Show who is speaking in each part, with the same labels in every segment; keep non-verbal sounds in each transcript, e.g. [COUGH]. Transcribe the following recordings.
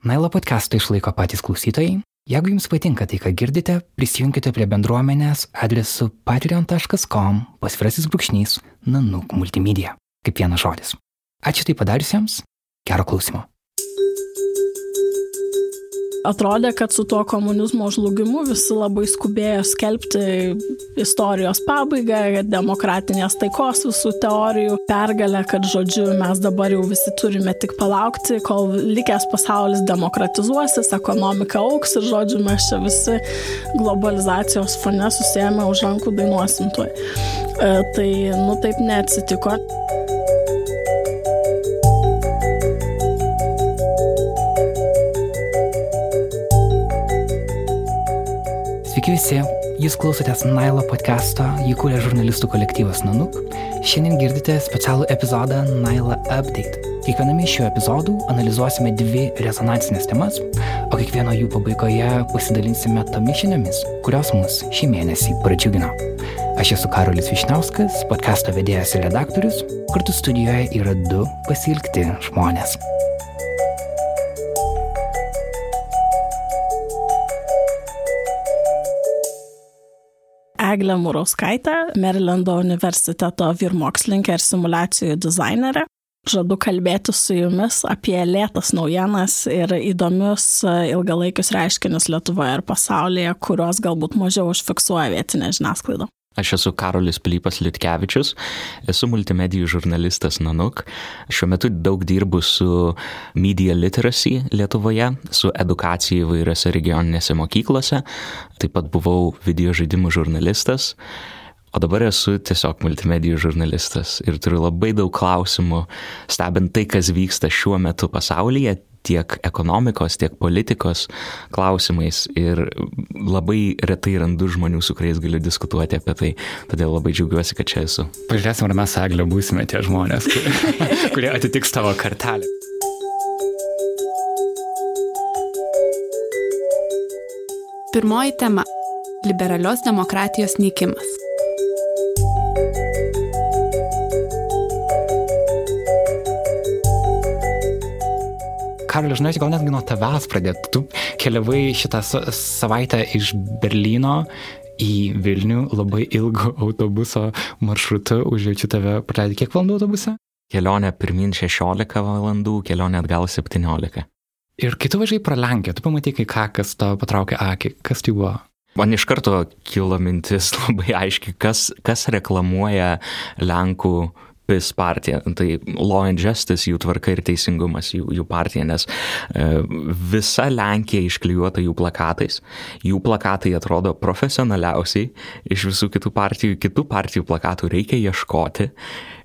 Speaker 1: Nailo podcastą išlaiko patys klausytojai. Jeigu jums patinka tai, ką girdite, prisijunkite prie bendruomenės adresu patreon.com pasvirasis brūkšnys nanuk multimedia. Kaip vienas žodis. Ačiū tai padariusiems. Gero klausimo
Speaker 2: atrodė, kad su tuo komunizmo žlugimu visi labai skubėjo skelbti istorijos pabaigą, demokratinės taikos visų teorijų pergalę, kad žodžiu mes dabar jau visi turime tik palaukti, kol likęs pasaulis demokratizuosis, ekonomika auks ir žodžiu mes čia visi globalizacijos fone susėmę už rankų dainuosim tuoj. E, tai, nu, taip neatsitiko.
Speaker 1: Sveiki visi, jūs klausotės Nailo podcast'o, jį kūrė žurnalistų kolektyvas Nanuk. Šiandien girdite specialų epizodą Naila Update. Kiekviename iš šių epizodų analizuosime dvi rezonansinės temas, o kiekvieno jų pabaigoje pasidalinsime tomis žiniomis, kurios mus šį mėnesį pradžiugino. Aš esu Karolis Višnauskas, podcast'o vedėjas ir redaktorius, kartu studijoje yra du pasilgti žmonės.
Speaker 2: Eglė Murauskaitė, Merilando universiteto vyrmokslininkė ir simulacijų dizainerė. Žadu kalbėti su jumis apie lėtas naujienas ir įdomius ilgalaikius reiškinius Lietuvoje ir pasaulyje, kuriuos galbūt mažiau užfiksuoja vietinė žiniasklaida.
Speaker 3: Aš esu Karolis Pilypas Liutkevičius, esu multimedijų žurnalistas Nanuk. Šiuo metu daug dirbu su media literacy Lietuvoje, su edukacija įvairiose regioninėse mokyklose. Taip pat buvau video žaidimų žurnalistas. O dabar esu tiesiog multimedijų žurnalistas ir turiu labai daug klausimų, stebint tai, kas vyksta šiuo metu pasaulyje, tiek ekonomikos, tiek politikos klausimais ir labai retai randu žmonių, su kuriais galiu diskutuoti apie tai. Todėl labai džiaugiuosi, kad čia esu.
Speaker 1: Pažiūrėsim, ar mes Eglė būsime tie žmonės, kurie, [LAUGHS] kurie atitiks tavo kartelę.
Speaker 4: Pirmoji tema - liberalios demokratijos nykimas.
Speaker 1: Karoli, žinai, gal netgi nuo tavęs pradėti. Tu keliavai šitą savaitę iš Berlyno į Vilnių labai ilgo [LAUGHS] autobuso maršrutu, užjaučiu tave praleidai kiek valandų autobuse?
Speaker 3: Kelionė pirmin 16 valandų, kelionė atgal 17.
Speaker 1: Ir kai tu važiai pro Lenkiją, tu pamatai kai ką, kas tau patraukė akį, kas tai buvo?
Speaker 3: Man iš karto kilo mintis [LAUGHS] labai aiškiai, kas, kas reklamuoja Lenkų PIS partija, tai Law and Justice, jų tvarka ir teisingumas, jų, jų partija, nes e, visa Lenkija išklijuota jų plakatais, jų plakatai atrodo profesionaliausiai iš visų kitų partijų, kitų partijų plakatų reikia ieškoti.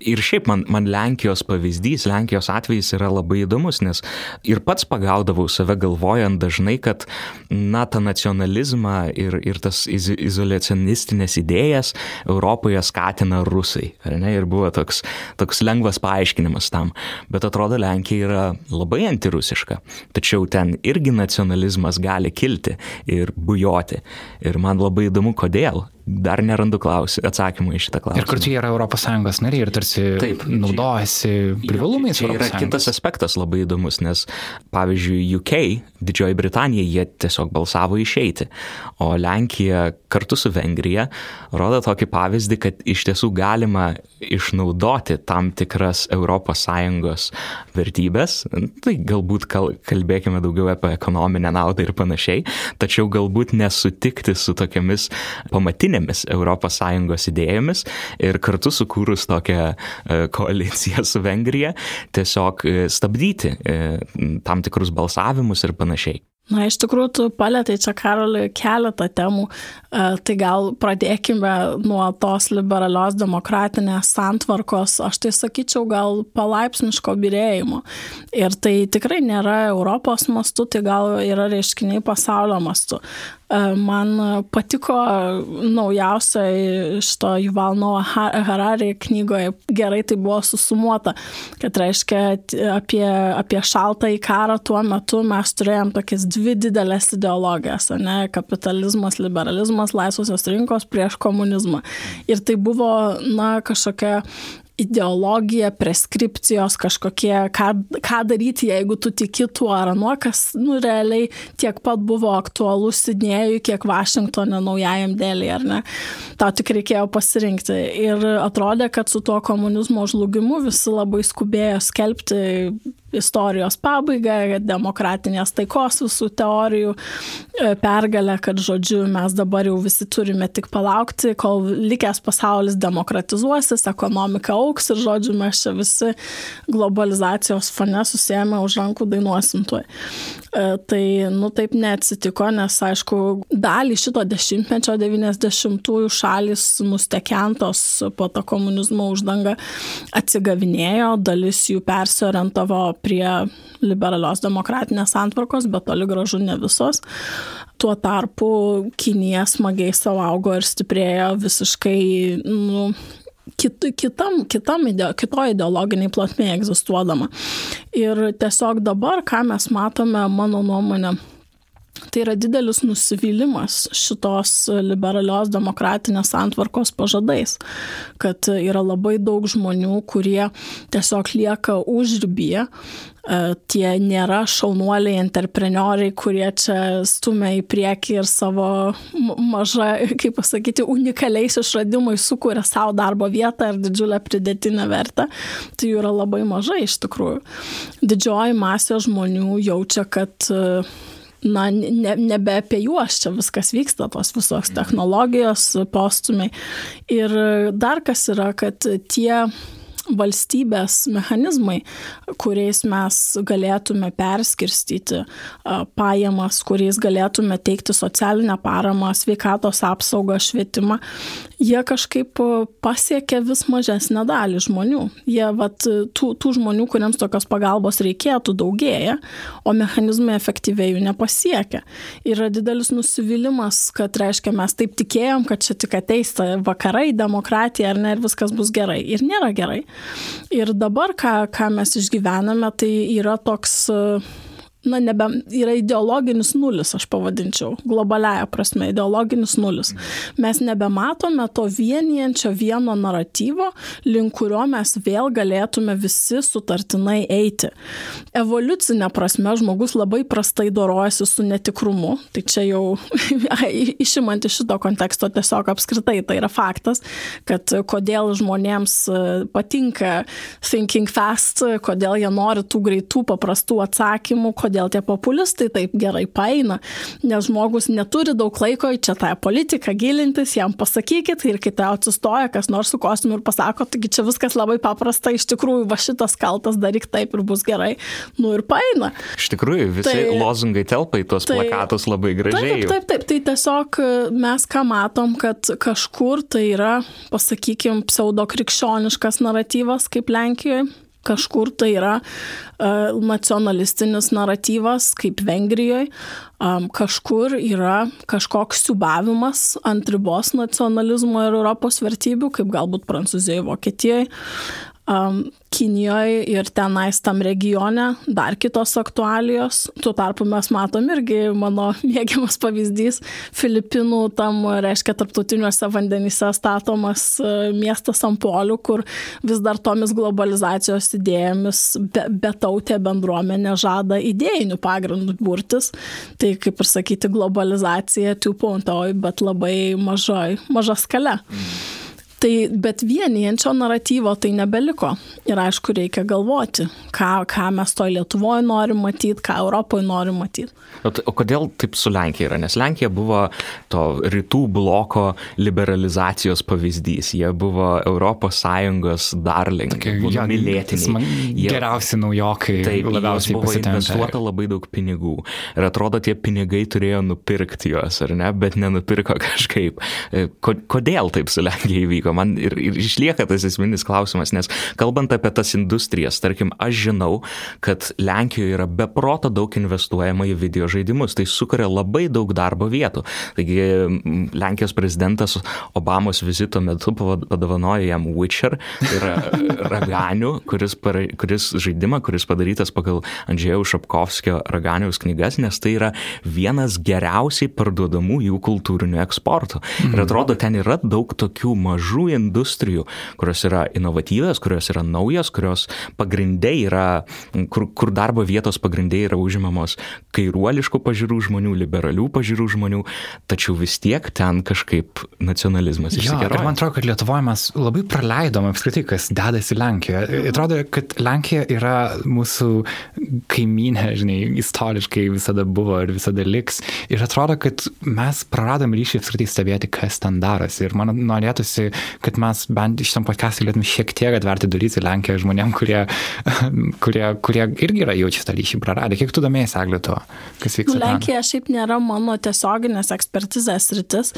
Speaker 3: Ir šiaip man, man Lenkijos pavyzdys, Lenkijos atvejis yra labai įdomus, nes ir pats pagaudavau save galvojant dažnai, kad na, tą nacionalizmą ir, ir tas iz, izolacionistinės idėjas Europoje skatina rusai. Ir buvo toks toks lengvas paaiškinimas tam. Bet atrodo, Lenkija yra labai antirusiška. Tačiau ten irgi nacionalizmas gali kilti ir bujoti. Ir man labai įdomu, kodėl dar nerandu klausimų, atsakymų į šitą klausimą.
Speaker 1: Ir kartu jie yra ES nariai ir tarsi Taip, naudojasi privalumais.
Speaker 3: Čia yra kitas aspektas labai įdomus, nes pavyzdžiui, UK, Didžioji Britanija, jie tiesiog balsavo išeiti, o Lenkija kartu su Vengrija rodo tokį pavyzdį, kad iš tiesų galima išnaudoti tam tikras ES vertybės, tai galbūt kalbėkime daugiau apie ekonominę naudą ir panašiai, tačiau galbūt nesutikti su tokiamis pamatinėmis ES idėjomis ir kartu sukūrus tokią e, koaliciją su Vengrija tiesiog e, stabdyti e, tam tikrus balsavimus ir panašiai.
Speaker 2: Na, iš tikrųjų, tu palėtai čia, Karoli, keletą temų. Tai gal pradėkime nuo tos liberalios demokratinės santvarkos, aš tai sakyčiau, gal palaipsniško birėjimo. Ir tai tikrai nėra Europos mastu, tai gal yra reiškiniai pasaulio mastu. Man patiko naujausia iš to Yuval Noah Harari knygoje, gerai tai buvo susumuota, kad reiškia apie, apie šaltą į karą tuo metu mes turėjom tokias dvi didelės ideologijas, ne, kapitalizmas, liberalizmas, laisvosios rinkos prieš komunizmą. Ir tai buvo, na, kažkokia ideologija, preskripcijos, kažkokie, ką, ką daryti, jeigu tu tiki tuo ar anuo, kas, nu, realiai tiek pat buvo aktualus Sidnėjui, kiek Vašingtonė naujajam dėlį, ar ne? Tau tik reikėjo pasirinkti. Ir atrodė, kad su tuo komunizmo žlugimu visi labai skubėjo skelbti istorijos pabaigą, demokratinės taikos visų teorijų e, pergalę, kad, žodžiu, mes dabar jau visi turime tik palaukti, kol likęs pasaulis demokratizuosis, ekonomika auks ir, žodžiu, mes čia visi globalizacijos fone susėmę už rankų dainuosim tuoj. E, tai, nu, taip neatsitiko, nes, aišku, dalį šito dešimtmečio 90-ųjų šalis nustekentos po to komunizmo uždanga atsigavinėjo, dalis jų persiorientavo prie liberalios demokratinės santvarkos, bet toli gražu ne visos. Tuo tarpu Kinija smagiai savo augo ir stiprėjo visiškai nu, kit, kitam, kitam ide, kitoje ideologiniai plotmėje egzistuodama. Ir tiesiog dabar, ką mes matome, mano nuomonė, Tai yra didelis nusivylimas šitos liberalios demokratinės santvarkos pažadais, kad yra labai daug žmonių, kurie tiesiog lieka užrybėje, tie nėra šaunuoliai, entreprenoriai, kurie čia stumia į priekį ir savo mažą, kaip pasakyti, unikaliais išradimais sukuria savo darbo vietą ir didžiulę pridėtinę vertę. Tai jų yra labai mažai iš tikrųjų. Didžioji masė žmonių jaučia, kad na, ne, nebe apie juos čia viskas vyksta, tos visos technologijos, postumiai. Ir dar kas yra, kad tie valstybės mechanizmai, kuriais mes galėtume perskirstyti pajamas, kuriais galėtume teikti socialinę paramą, sveikatos apsaugą, švietimą, jie kažkaip pasiekia vis mažesnę dalį žmonių. Jie, vat, tų, tų žmonių, kuriems tokios pagalbos reikėtų, daugėja, o mechanizmai efektyviai jų nepasiekia. Yra didelis nusivylimas, kad, reiškia, mes taip tikėjom, kad čia tik ateis vakarai, demokratija ar ne, ir viskas bus gerai. Ir nėra gerai. Ir dabar, ką, ką mes išgyvename, tai yra toks na, nebe, yra ideologinis nulis, aš pavadinčiau, globaliaja prasme, ideologinis nulis. Mes nebematome to vienijančio vieno naratyvo, link kurio mes vėl galėtume visi sutartinai eiti. Evoliucinė prasme žmogus labai prastai dorojasi su netikrumu, tai čia jau [LAUGHS] išimant iš šito konteksto tiesiog apskritai tai yra faktas, kad kodėl žmonėms patinka thinking fast, kodėl jie nori tų greitų, paprastų atsakymų, kodėl kodėl tie populistai taip gerai paeina, nes žmogus neturi daug laiko į čia tą politiką gilintis, jam pasakykit ir kai tau atsistoja kas nors su kostiumu ir pasako, taigi čia viskas labai paprasta, iš tikrųjų va šitas kaltas daryk taip ir bus gerai, nu ir paeina.
Speaker 3: Iš tikrųjų, visi tai, lozungai telpa į tuos tai, plakatus labai gražiai.
Speaker 2: Taip, taip, taip, tai tiesiog e, mes ką matom, kad kažkur tai yra, pasakykime, pseudo krikščioniškas naratyvas kaip Lenkijoje kažkur tai yra uh, nacionalistinis naratyvas, kaip Vengrijoje, um, kažkur yra kažkoks siubavimas ant ribos nacionalizmo ir Europos vertybių, kaip galbūt Prancūzijoje, Vokietijoje um, Kinijoje ir tenais tam regione dar kitos aktualijos. Tuo tarpu mes matom irgi mano [LAUGHS] mėgiamas pavyzdys Filipinų tam, reiškia, tarptautiniuose vandenyse statomas e, miestas ant polių, kur vis dar tomis globalizacijos idėjomis betautė be bendruomenė žada idėjinių pagrindų burtis. Tai kaip ir sakyti, globalizacija 2.0, bet labai mažai, maža skale. Mm. Tai, bet vienijančio naratyvo tai nebeliko. Ir aišku, reikia galvoti, ką, ką mes to Lietuvoje norim matyti, ką Europoje norim matyti.
Speaker 3: O, o kodėl taip su Lenkija yra? Nes Lenkija buvo to rytų bloko liberalizacijos pavyzdys. Jie buvo ES darling, mylėtiniai.
Speaker 1: Jie, geriausi naujokai.
Speaker 3: Taip, labiausiai buvo investuota labai daug pinigų. Ir atrodo, tie pinigai turėjo nupirkti juos, ar ne? Bet nenupirko [LAUGHS] kažkaip. E, kodėl taip su Lenkija įvyko? Man ir, ir išlieka tas esminis klausimas, nes kalbant apie tas industrijas, tarkim, aš žinau, kad Lenkijoje yra beproto daug investuojama į video žaidimus, tai sukuria labai daug darbo vietų. Taigi Lenkijos prezidentas Obamos vizito metu padovanojo jam Witcher, tai yra [LAUGHS] raganių, kuris, para, kuris žaidimą, kuris padarytas pagal Andžėjaus Šapkovskio raganiaus knygas, nes tai yra vienas geriausiai parduodamų jų kultūrinių eksportų. Ir mhm. atrodo, ten yra daug tokių mažų mažų industrijų, kurios yra inovatyvios, kurios yra naujos, kurios pagrindai yra, kur, kur darbo vietos pagrindai yra užimamos kairuoliškų pažiūrų žmonių, liberalių pažiūrų žmonių, tačiau vis tiek ten kažkaip nacionalizmas
Speaker 1: išsikeroja. Man atrodo, kad Lietuvoje mes labai praleidom apskritai, kas dedasi Lenkijoje. Atrodo, kad Lenkija yra mūsų kaimynė, žinai, istoriškai visada buvo ir visada liks. Ir atrodo, kad mes praradom ryšį apskritai stebėti, kas ten darosi. Ir man norėtųsi, kad mes bent iš tam podcast'ą galėtume šiek tiek atverti duris į Lenkiją žmonėm, kurie, [LAUGHS] kurie, kurie irgi yra jaučia tą ryšį praradę. Kiek tu domėjai, Eglė, to, kas vyksta?
Speaker 2: Nu, Lenkija ten? šiaip nėra mano tiesioginės ekspertizės rytis,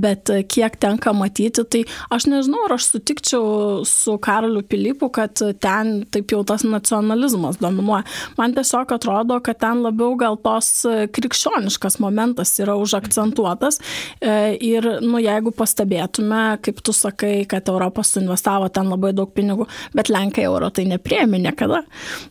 Speaker 2: bet kiek tenka matyti, tai aš nežinau, ar aš sutikčiau su Karoliu Pilypu, kad ten taip jau tas nacionalizmas dominuoja. Man tiesiog atrodo, kad ten labiau gal tos krikščioniškas momentas yra užakcentuotas. E, ir, nu, jeigu pastebėtume, kaip tu sakai, kad Europos suinvestavo ten labai daug pinigų, bet Lenkai euro tai nepriemi niekada.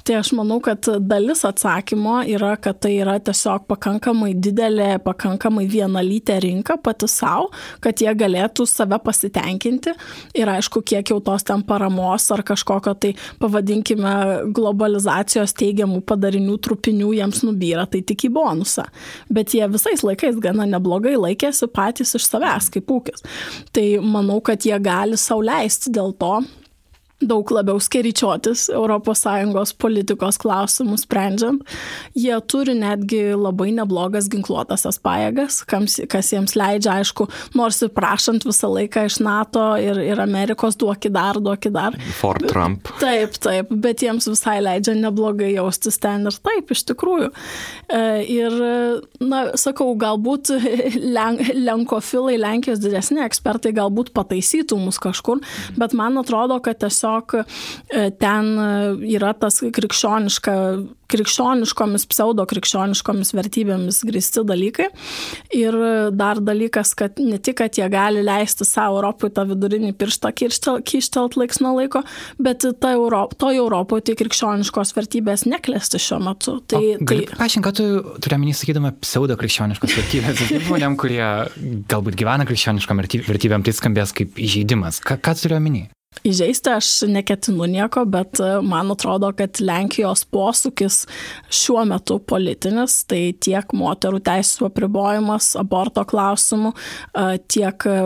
Speaker 2: Tai aš manau, kad dalis atsakymo yra, kad tai yra tiesiog pakankamai didelė, pakankamai vienalytė rinka pati savo, kad jie galėtų save pasitenkinti. Ir aišku, kiek jau tos ten paramos ar kažkokio tai, pavadinkime, globalizacijos teigiamų padarinių trupinių jiems nubyra, tai tik į bonusą. Bet jie visais laikais gana neblogai laikėsi patys iš savęs kaip ūkis. Tai manau, kad jie gali sauliaisti dėl to daug labiau skeričiotis ES politikos klausimus sprendžiant. Jie turi netgi labai neblogas ginkluotasias pajėgas, kas jiems leidžia, aišku, nors ir prašant visą laiką iš NATO ir, ir Amerikos duoki dar, duoki dar.
Speaker 3: For Trump.
Speaker 2: Taip, taip, bet jiems visai leidžia neblogai jaustis ten ir taip, iš tikrųjų. E, ir, na, sakau, galbūt len, lenkofilai, Lenkijos didesni ekspertai galbūt pataisytų mus kažkur, bet man atrodo, kad tiesiog tiesiog e, ten e, yra tas krikščioniška krikščioniškomis, pseudo krikščioniškomis vertybėmis grįsti dalykai. Ir dar dalykas, kad ne tik, kad jie gali leisti savo Europai tą vidurinį pirštą kištelt laiks nuo laiko, bet ta Europ, to Europoje tai krikščioniškos vertybės neklesti šiuo metu. Tai,
Speaker 1: o, tai... Paaiškink, ką tu turi menį sakydama pseudo krikščioniškos vertybės. Žmonėm, kurie galbūt gyvena krikščioniškom vertybėm, tai skambės kaip įžeidimas. Ką, ką turiu menį?
Speaker 2: Įžeisti aš neketinu nieko, bet e, man atrodo, kad Lenkijos posūkis šiuo metu politinis, tai tiek moterų teisų apribojimas aborto klausimų, e, tiek e,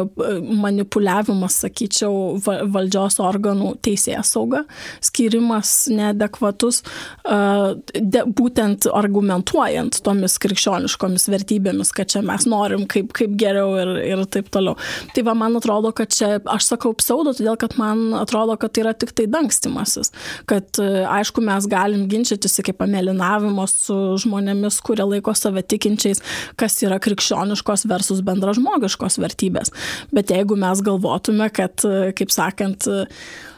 Speaker 2: manipuliavimas, sakyčiau, valdžios organų teisės sauga, skirimas neadekvatus, būtent argumentuojant tomis krikščioniškomis vertybėmis, kad čia mes norim kaip, kaip geriau ir, ir taip toliau. Tai va, man atrodo, kad čia aš sakau pseudo, todėl kad man man atrodo, kad tai yra tik tai dangstimasis. Kad e, aišku, mes galim ginčytis iki pamėlinavimo su žmonėmis, kurie laiko save tikinčiais, kas yra krikščioniškos versus bendražmogiškos vertybės. Bet jeigu mes galvotume, kad, e, kaip sakant,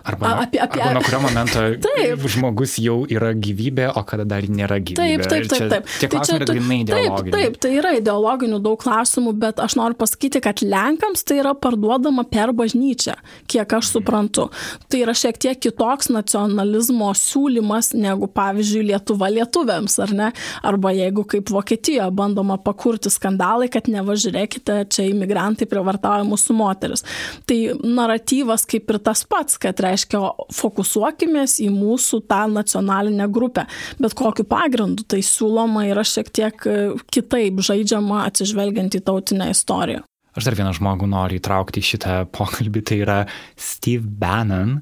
Speaker 1: Arba, nuo, apie, apie, arba nuo kurio momento [LAUGHS] taip. žmogus jau yra gyvybė, o kada dar nėra gyvybė.
Speaker 2: Taip, taip, taip. taip.
Speaker 1: Tie tai tai yra grinai ideologiniai.
Speaker 2: Taip, taip, tai yra ideologinių daug klausimų, bet aš noriu pasakyti, kad Lenkams tai yra parduodama per bažnyčią, kiek aš suprantu. Tai yra šiek tiek kitoks nacionalizmo siūlymas negu, pavyzdžiui, Lietuva lietuviams, ar ne? Arba jeigu kaip Vokietijoje bandoma pakurti skandalai, kad nevažiūrėkite, čia imigrantai privartauja mūsų moteris. Tai naratyvas kaip ir tas pats, kad reiškia, reiškia, fokusuokimės į mūsų tą nacionalinę grupę. Bet kokiu pagrindu tai siūloma yra šiek tiek e, kitaip žaidžiama atsižvelgiant į tautinę istoriją.
Speaker 1: Aš dar vieną žmogų noriu įtraukti į šitą pokalbį, tai yra Steve Bannon.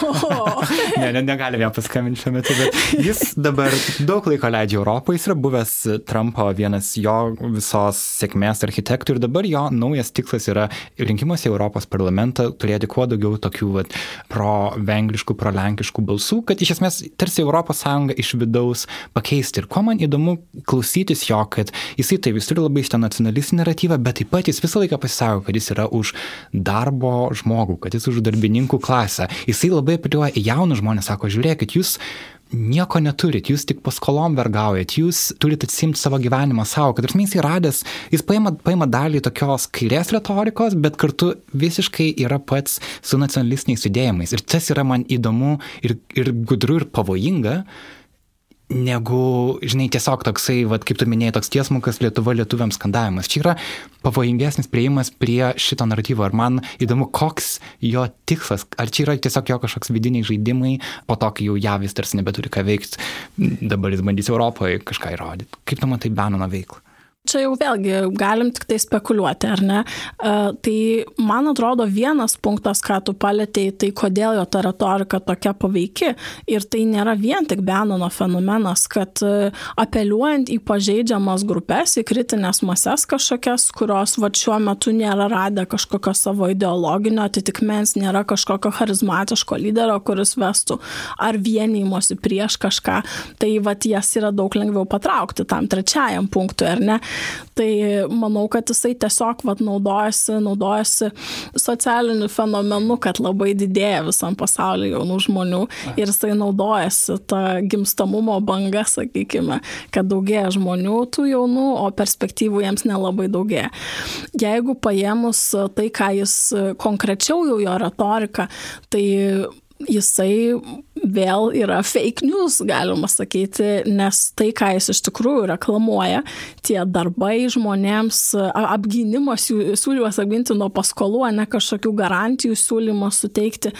Speaker 1: Oh. [LAUGHS] ne, ne, negalime jam paskambinti šiuo metu, bet jis dabar daug laiko leidžia Europoje, jis yra buvęs Trumpo vienas jo visos sėkmės architektų ir dabar jo naujas tikslas yra rinkimuose Europos parlamentą turėti kuo daugiau tokių vat, pro-vengriškų, pro-lenkiškų balsų, kad iš esmės tarsi Europos Sąjunga iš vidaus pakeisti. Ir kuo man įdomu klausytis jo, kad jisai taip, jis turi labai šitą nacionalistinį naratyvą, bet taip pat jis visą laiką pasisako, kad jis yra už darbo žmogų, kad jis už darbininkų klasę. Jisai labai apeliuoja į jaunus žmonės, sako, žiūrėkit, jūs nieko neturit, jūs tik paskolom vergaujat, jūs turite atsimti savo gyvenimą savo, kad ir jis įradęs, jis paima, paima dalį tokios kairės retorikos, bet kartu visiškai yra pats su nacionalistiniais judėjimais. Ir tas yra man įdomu ir, ir gudru ir pavojinga, negu, žinai, tiesiog toksai, vat, kaip tu minėjai, toks tiesmukas Lietuva lietuviams skandavimas. Čia yra pavojingesnis prieimas prie šito naratyvo. Ir man įdomu, koks jo tikslas. Ar čia yra tiesiog jo kažkoks vidiniai žaidimai, po to, kai jau javis tarsi nebeturi ką veikti, dabar jis bandys Europoje kažką įrodyti. Kaip tu matai Benono veiklą?
Speaker 2: Čia jau vėlgi galim tik tai spekuliuoti, ar ne? Tai man atrodo vienas punktas, ką tu palėtėjai, tai kodėl jo ta retorika tokia paveiki. Ir tai nėra vien tik Benono fenomenas, kad apeliuojant į pažeidžiamas grupės, į kritinės mases kažkokias, kurios va šiuo metu nėra radę kažkokio savo ideologinio atitikmens, nėra kažkokio charizmatiško lyderio, kuris vestų ar vienymosi prieš kažką, tai va jas yra daug lengviau patraukti tam trečiajam punktui, ar ne? Tai manau, kad jisai tiesiog vat, naudojasi, naudojasi socialiniu fenomenu, kad labai didėja visam pasaulyje jaunų žmonių ir jisai naudojasi tą gimstamumo bangą, sakykime, kad daugėja žmonių tų jaunų, o perspektyvų jiems nelabai daugėja. Jeigu paėmus tai, ką jis konkrečiau jau jo retorika, tai jisai vėl yra fake news, galima sakyti, nes tai, ką jis iš tikrųjų reklamuoja, tie darbai žmonėms, apgynimas, siūlymas apginti nuo paskolų, ne kažkokių garantijų siūlymas suteikti,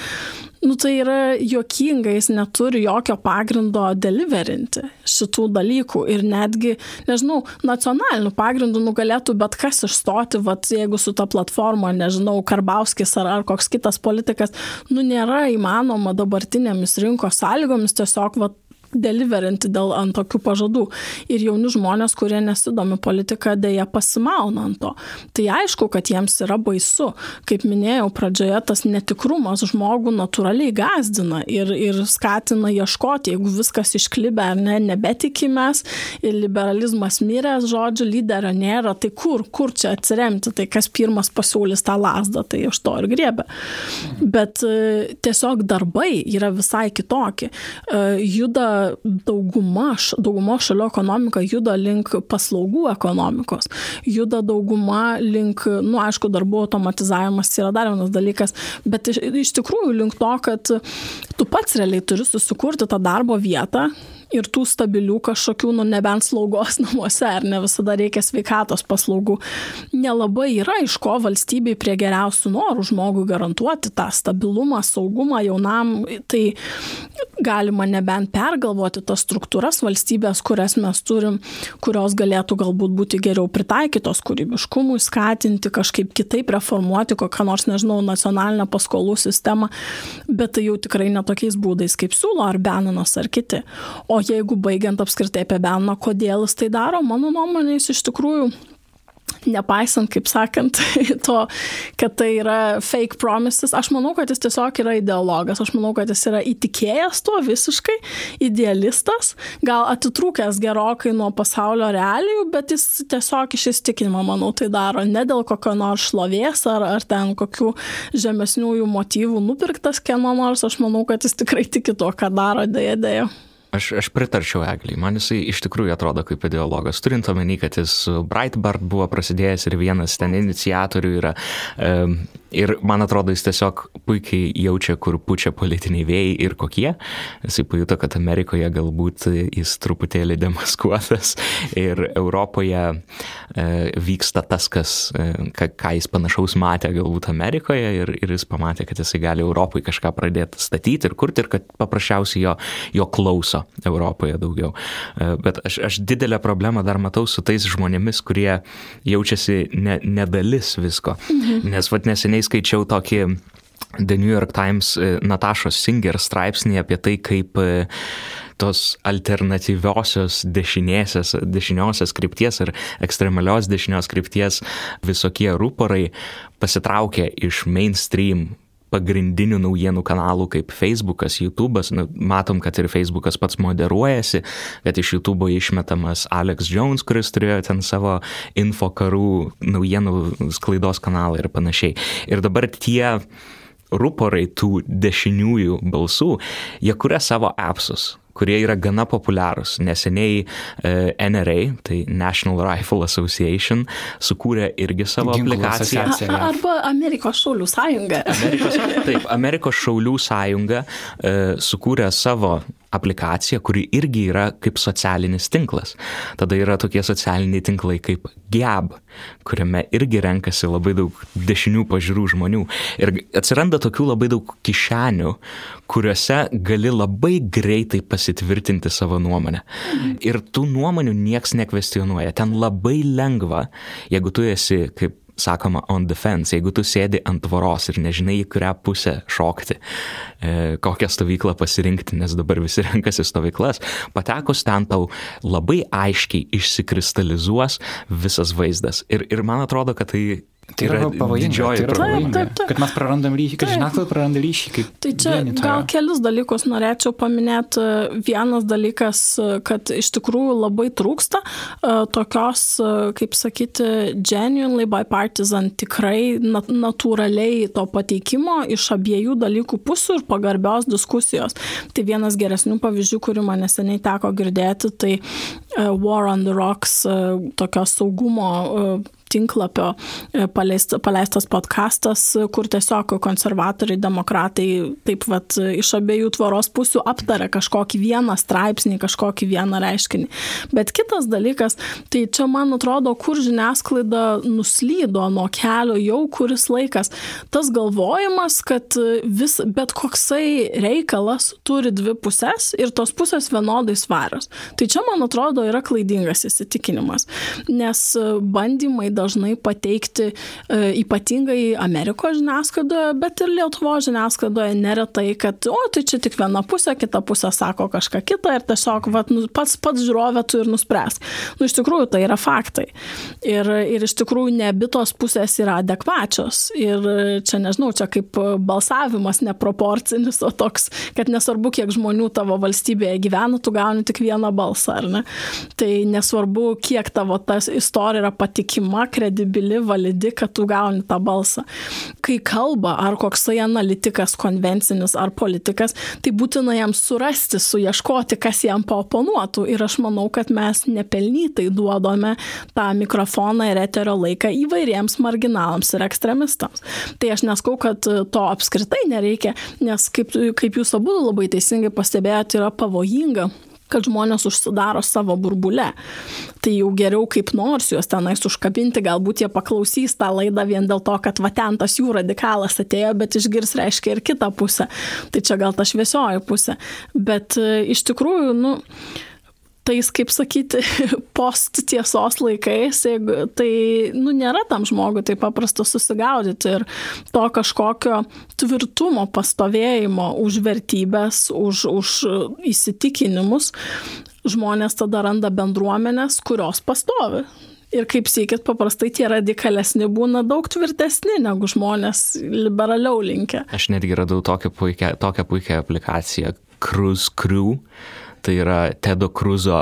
Speaker 2: nu tai yra juokinga, jis neturi jokio pagrindo deliverinti šitų dalykų ir netgi, nežinau, nacionaliniu pagrindu nugalėtų bet kas išstoti, vat, jeigu su ta platforma, nežinau, Karbauskis ar, ar koks kitas politikas, nu nėra įmanoma dabartinėmis rinkos sąlygomis tiesiog vat, deliverinti dėl ant tokių pažadų. Ir jauni žmonės, kurie nesidomi politika, dėja pasimauna ant to. Tai aišku, kad jiems yra baisu. Kaip minėjau pradžioje, tas netikrumas žmogų natūraliai gazdina ir, ir skatina ieškoti, jeigu viskas išklibę ar ne, nebetikimės liberalizmas miręs, žodžiu, lyderio nėra, tai kur, kur čia atsiremti, tai kas pirmas pasiūlys tą lasdą, tai iš to ir griebė. Bet e, tiesiog darbai yra visai kitokie. E, juda dauguma, dauguma šalių ekonomika juda link paslaugų ekonomikos, juda dauguma link, nu aišku, darbų automatizavimas yra dar vienas dalykas, bet iš, iš tikrųjų link to, kad tu pats realiai turi susikurti tą darbo vietą ir tų stabilių kažkokių, nu nebent slaugos [LAUGHS] namuose, ar ne visada reikia sveikatos paslaugų. Nelabai yra iš ko valstybei prie geriausių norų žmogui garantuoti tą stabilumą, saugumą jaunam. Tai galima nebent pergalvoti tas struktūras valstybės, kurias mes turim, kurios galėtų galbūt būti geriau pritaikytos kūrybiškumui, skatinti, kažkaip kitaip reformuoti kokią nors, nežinau, nacionalinę paskolų sistemą, bet tai jau tikrai netokiais būdais, kaip siūlo ar Benanas ar kiti. O jeigu baigiant apskritai apie Beną, kodėl jis tai daro, mano nuomonė, jis iš tikrųjų nepaisant, kaip sakant, [LAUGHS] to, kad tai yra fake promises, aš manau, kad jis tiesiog yra ideologas, aš manau, kad jis yra įtikėjęs tuo visiškai, idealistas, gal atitrūkęs gerokai nuo pasaulio realijų, bet jis tiesiog iš įstikinimo, manau, tai daro ne dėl kokio nors šlovės ar, ar ten kokių žemesniųjų motyvų nupirktas kieno nors, aš manau, kad jis tikrai tiki tuo, ką daro, dėja, dėja.
Speaker 3: Aš, aš pritarčiau Egliai, man jisai iš tikrųjų atrodo kaip ideologas, turint omeny, kad jis Breitbart buvo prasidėjęs ir vienas ten iniciatorių yra. Um, ir man atrodo, jis tiesiog puikiai jaučia, kur pučia politiniai vėjai ir kokie. Jisai pajuto, kad Amerikoje galbūt jis truputėlį demaskuotas ir Europoje e, vyksta tas, kas, e, ką, jis panašaus matė galbūt Amerikoje ir, ir jis pamatė, kad jisai gali Europai kažką pradėti statyti ir kurti ir kad paprasčiausiai jo, jo klauso Europoje daugiau. E, bet aš, aš didelę problemą dar matau su tais žmonėmis, kurie jaučiasi ne, nedalis visko. Mhm. Nes vad neseniai skaičiau tokį The New York Times e, Natašos Singer straipsnį apie tai, kaip e, tos alternatyviosios dešinėsios, dešiniosios krypties ir ekstremalios dešinios krypties visokie rūporai pasitraukė iš mainstream pagrindinių naujienų kanalų kaip Facebookas, YouTube'as. Nu, matom, kad ir Facebookas pats moderuojasi, kad iš YouTube'o išmetamas Alex Jones, kuris turėjo ten savo info karų naujienų sklaidos kanalą ir panašiai. Ir dabar tie ruporai tų dešiniųjų balsų, jie kuria savo appsus kurie yra gana populiarūs. Neseniai e, NRA, tai National Rifle Association, sukūrė irgi savo Ginklų aplikaciją.
Speaker 2: A, arba Amerikos šaulių sąjunga.
Speaker 3: Amerikos, taip, Amerikos šaulių sąjunga e, sukūrė savo aplikacija, kuri irgi yra kaip socialinis tinklas. Tada yra tokie socialiniai tinklai kaip Gab, kuriame irgi renkasi labai daug dešinių pažiūrų žmonių. Ir atsiranda tokių labai daug kišenių, kuriuose gali labai greitai pasitvirtinti savo nuomonę. Ir tų nuomonių nieks nekvestionuoja. Ten labai lengva, jeigu tu esi kaip sakoma, on defense, jeigu tu sėdi ant tvoros ir nežinai, į kurią pusę šokti, e, kokią stovyklą pasirinkti, nes dabar visi [LAUGHS] renkasi stovyklas, patekus ten tau labai aiškiai išsikristalizuos visas vaizdas. Ir, ir man atrodo, kad tai
Speaker 1: Tai yra pavojinga. Tai yra pavojinga. Taip, taip, taip. Kad mes prarandam ryšį, kad žiniasklaida praranda ryšį.
Speaker 2: Tai čia vienitoje. gal kelius dalykus norėčiau paminėti. Vienas dalykas, kad iš tikrųjų labai trūksta e, tokios, e, kaip sakyti, genuinely bipartisan, tikrai natūraliai to pateikimo iš abiejų dalykų pusių ir pagarbios diskusijos. Tai vienas geresnių pavyzdžių, kurį man neseniai teko girdėti, tai e, War on the Rocks, tokios saugumo tinklapio e, paleist, paleistas podkastas, kur tiesiog konservatoriai, demokratai taip pat iš abiejų tvoros pusių aptarė kažkokį vieną straipsnį, kažkokį vieną reiškinį. Bet kitas dalykas, tai čia man atrodo, kur žiniasklaida nuslydo nuo kelio jau kuris laikas. Tas galvojimas, kad vis, bet koksai reikalas turi dvi pusės ir tos pusės vienodai svarios. Tai čia, man atrodo, yra klaidingas įsitikinimas, nes bandymai dažnai dažnai pateikti e, ypatingai Amerikos žiniasklaidoje, bet ir Lietuvo žiniasklaidoje neretai, kad, o, tai čia tik viena pusė, kita pusė sako kažką kitą ir tiesiog vat, nu, pats, pats žiūrovė tu ir nuspręs. Nu, iš tikrųjų, tai yra faktai. Ir, ir iš tikrųjų ne abitos pusės yra adekvačios. Ir čia nežinau, čia kaip balsavimas neproporcinis, o toks, kad nesvarbu, kiek žmonių tavo valstybėje gyvena, tu gauni tik vieną balsą, ar ne? Tai nesvarbu, kiek tavo tas istorija yra patikima, kredibili, validi, kad tu gauni tą balsą. Kai kalba ar koksai analitikas, konvencinis ar politikas, tai būtina jam surasti, suieškoti, kas jam paoponuotų. Ir aš manau, kad mes nepelnytai duodame tą mikrofoną ir eterio laiką įvairiems marginalams ir ekstremistams. Tai aš neskau, kad to apskritai nereikia, nes kaip, kaip jūs abu labai teisingai pastebėjote, yra pavojinga kad žmonės užsidaro savo burbule. Tai jau geriau kaip nors juos tenais užkabinti, galbūt jie paklausys tą laidą vien dėl to, kad va ten tas jų radikalas atėjo, bet išgirs reiškia ir kitą pusę. Tai čia gal ta šviesioji pusė. Bet e, iš tikrųjų, nu, tais, kaip sakyti, [LAUGHS] post tiesos laikais, jeigu, tai nu, nėra tam žmogui taip paprasta susigaudyti ir to kažkokio tvirtumo pastovėjimo už vertybės, už, už įsitikinimus, žmonės tada randa bendruomenės, kurios pastovi. Ir kaip sėkit, paprastai tie radikalesni būna daug tvirtesni negu žmonės liberaliau linkę.
Speaker 3: Aš netgi radau tokią puikią, tokią puikią aplikaciją Cruise Crew tai yra Tedo Kruzo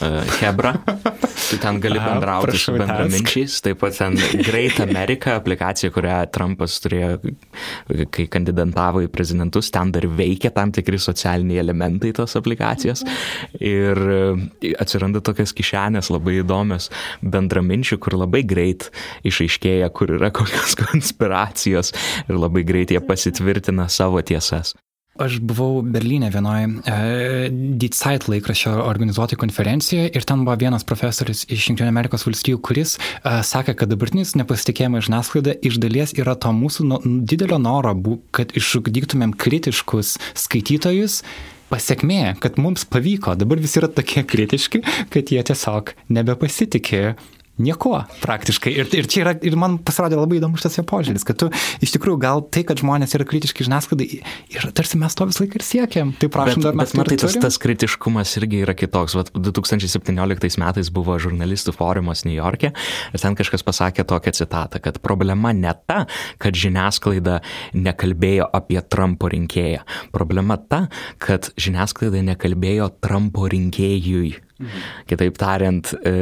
Speaker 3: uh, Hebra. Tu ten gali bendrauti Aha, su bendraminčiais. Taip pat ten Great America aplikacija, kurią Trumpas turėjo, kai kandidatavo į prezidentus, ten dar veikia tam tikri socialiniai elementai tos aplikacijos. Ir e, atsiranda tokios kišenės labai įdomios bendraminčių, kur labai greit išaiškėja, kur yra [LAUGHS] kokios konspiracijos ir labai greit jie pasitvirtina savo tiesas.
Speaker 1: Aš buvau Berlyne vienoje e, Die Zeit laikraščio organizuotoj konferencijoje ir ten buvo vienas profesorius iš Junktinio Amerikos valstijų, kuris e, sakė, kad dabartinis nepasitikėjimas žiniasklaida iš dalies yra to mūsų no, didelio noro, kad išugdytumėm kritiškus skaitytojus. Pasiekmė, kad mums pavyko, dabar visi yra tokie kritiški, kad jie tiesiog nebepasitikė niekuo praktiškai. Ir, ir čia yra, ir man pasirodė labai įdomus tas jo požiūris, kad tu iš tikrųjų gal tai, kad žmonės yra kritiški žiniasklaidai, ir tarsi mes to visą laiką ir siekiam. Tai prašom, bet, dar mes.
Speaker 3: Bet matai, tas, tas kritiškumas irgi yra kitoks. Vat 2017 metais buvo žurnalistų forumas New York'e ir ten kažkas pasakė tokią citatą, kad problema ne ta, kad žiniasklaida nekalbėjo apie Trumpo rinkėją. Problema ta, kad žiniasklaida nekalbėjo Trumpo rinkėjui. Mhm. Kitaip tariant, e,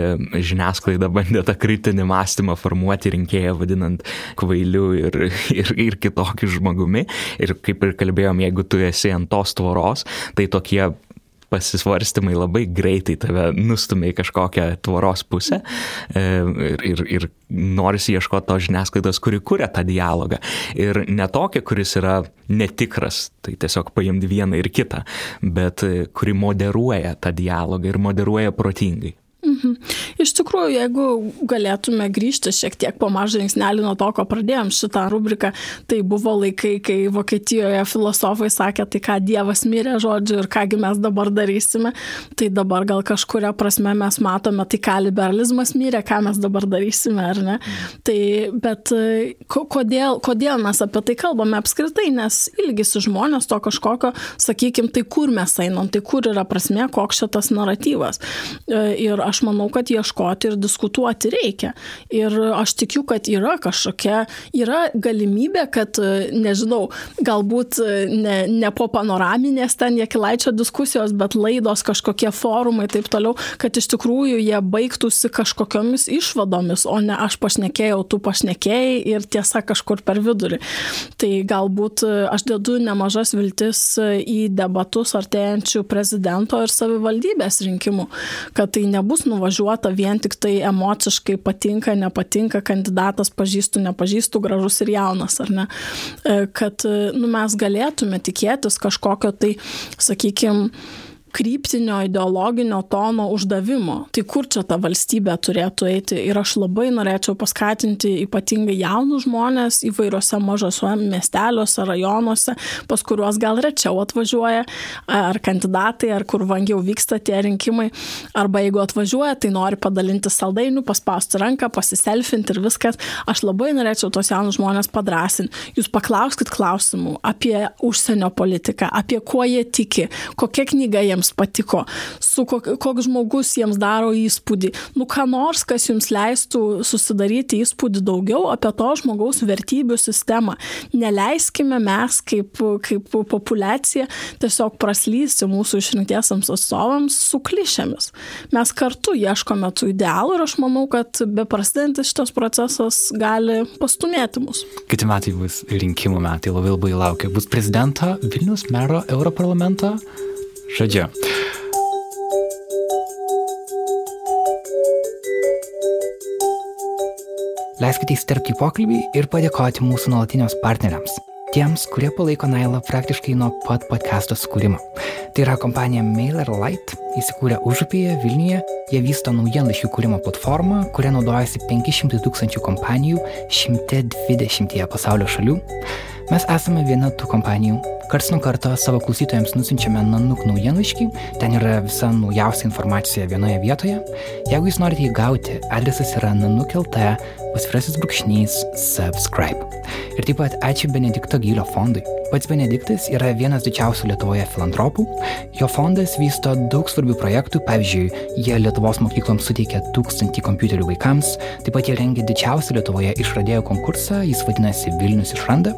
Speaker 3: žiniasklaida bandė tą kritinį mąstymą formuoti rinkėją, vadinant kvailiu ir, ir, ir kitokiu žmogumi. Ir kaip ir kalbėjom, jeigu tu esi ant tos tvoros, tai tokie pasisvarstymai labai greitai tave nustumia į kažkokią tvoros pusę e, ir, ir, ir norisi ieškoti tos žiniasklaidos, kuri kuria tą dialogą. Ir ne tokia, kuris yra netikras, tai tiesiog paimti vieną ir kitą, bet e, kuri moderuoja tą dialogą ir moderuoja protingai.
Speaker 2: Mhm. Iš tikrųjų, jeigu galėtume grįžti šiek tiek po mažą žingsnelį nuo to, ko pradėjom šitą rubriką, tai buvo laikai, kai Vokietijoje filosofai sakė, tai ką Dievas mirė žodžiu ir kągi mes dabar darysime, tai dabar gal kažkuria prasme mes matome, tai ką liberalizmas mirė, ką mes dabar darysime, ar ne. Tai, bet kodėl, kodėl mes apie tai kalbame apskritai, nes ilgisi žmonės to kažkokio, sakykime, tai kur mes einam, tai kur yra prasme, koks šitas naratyvas. Ir aš aš manau, kad ieškoti ir diskutuoti reikia. Ir aš tikiu, kad yra kažkokia, yra galimybė, kad, nežinau, galbūt ne, ne po panoraminės ten Jekilaičio diskusijos, bet laidos kažkokie forumai ir taip toliau, kad iš tikrųjų jie baigtųsi kažkokiamis išvadomis, o ne aš pašnekėjau, tu pašnekėjai ir tiesa kažkur per vidurį. Tai galbūt aš dedu nemažas viltis į debatus artėjančių prezidento ir savivaldybės rinkimų, kad tai nebus nuvažiuota vien tik tai emociškai patinka, nepatinka kandidatas, pažįstu, nepažįstu, gražus ir jaunas, ar ne, e, kad nu, mes galėtume tikėtis kažkokio tai, sakykime, kryptinio ideologinio tono uždavimo. Tai kur čia ta valstybė turėtų eiti? Ir aš labai norėčiau paskatinti ypatingai jaunus žmonės įvairiuose mažose miesteliuose, rajonuose, pas kuriuos gal rečiau atvažiuoja, ar kandidatai, ar kur vangiau vyksta tie rinkimai. Arba jeigu atvažiuoja, tai nori padalinti saldainių, paspausti ranką, pasiselfinti ir viskas. Aš labai norėčiau tos jaunus žmonės padrasinti. Jūs paklauskit klausimų apie užsienio politiką, apie kuo jie tiki, kokia knyga jiems jiems patiko, su kok, koks žmogus jiems daro įspūdį. Nu, ką nors, kas jums leistų susidaryti įspūdį daugiau apie to žmogaus vertybių sistemą. Neleiskime mes kaip, kaip populiacija tiesiog praslysti mūsų išrinktiesiams atstovams su klišėmis. Mes kartu ieškome tų idealų ir aš manau, kad beprasidedantis šitas procesas gali pastumėti mus.
Speaker 1: Kiti metai bus rinkimų metai, labai labai laukia. Bus prezidento, Vilnius mero, Europarlamento. Žodžiu. Leiskite įsterpti į pokalbį ir padėkoti mūsų nuolatiniams partneriams. Tiems, kurie palaiko Nailą praktiškai nuo pat podcast'o sukūrimo. Tai yra kompanija MailerLite, įsikūrę Užupyje, Vilniuje. Jie vysto naujienlaiškių kūrimo platformą, kuria naudojasi 500 tūkstančių kompanijų 120 pasaulio šalių. Mes esame viena tų kompanijų, Karts nuo karto savo klausytojams nusinčiame Nanuk naujienlaiškį, ten yra visa naujausia informacija vienoje vietoje. Jeigu jūs norite jį gauti, adresas yra nanuk.lt pasvirasis brūkšnys subscribe. Ir taip pat ačiū Benedikto Gylio fondui. Pats Benediktas yra vienas didžiausių Lietuvoje filantropų. Jo fondas vysto daug svarbių projektų, pavyzdžiui, jie Lietuvos mokykloms suteikia tūkstantį kompiuterių vaikams, taip pat jie rengia didžiausią Lietuvoje išradėjų konkursą, jis vadinasi Vilnius išranda,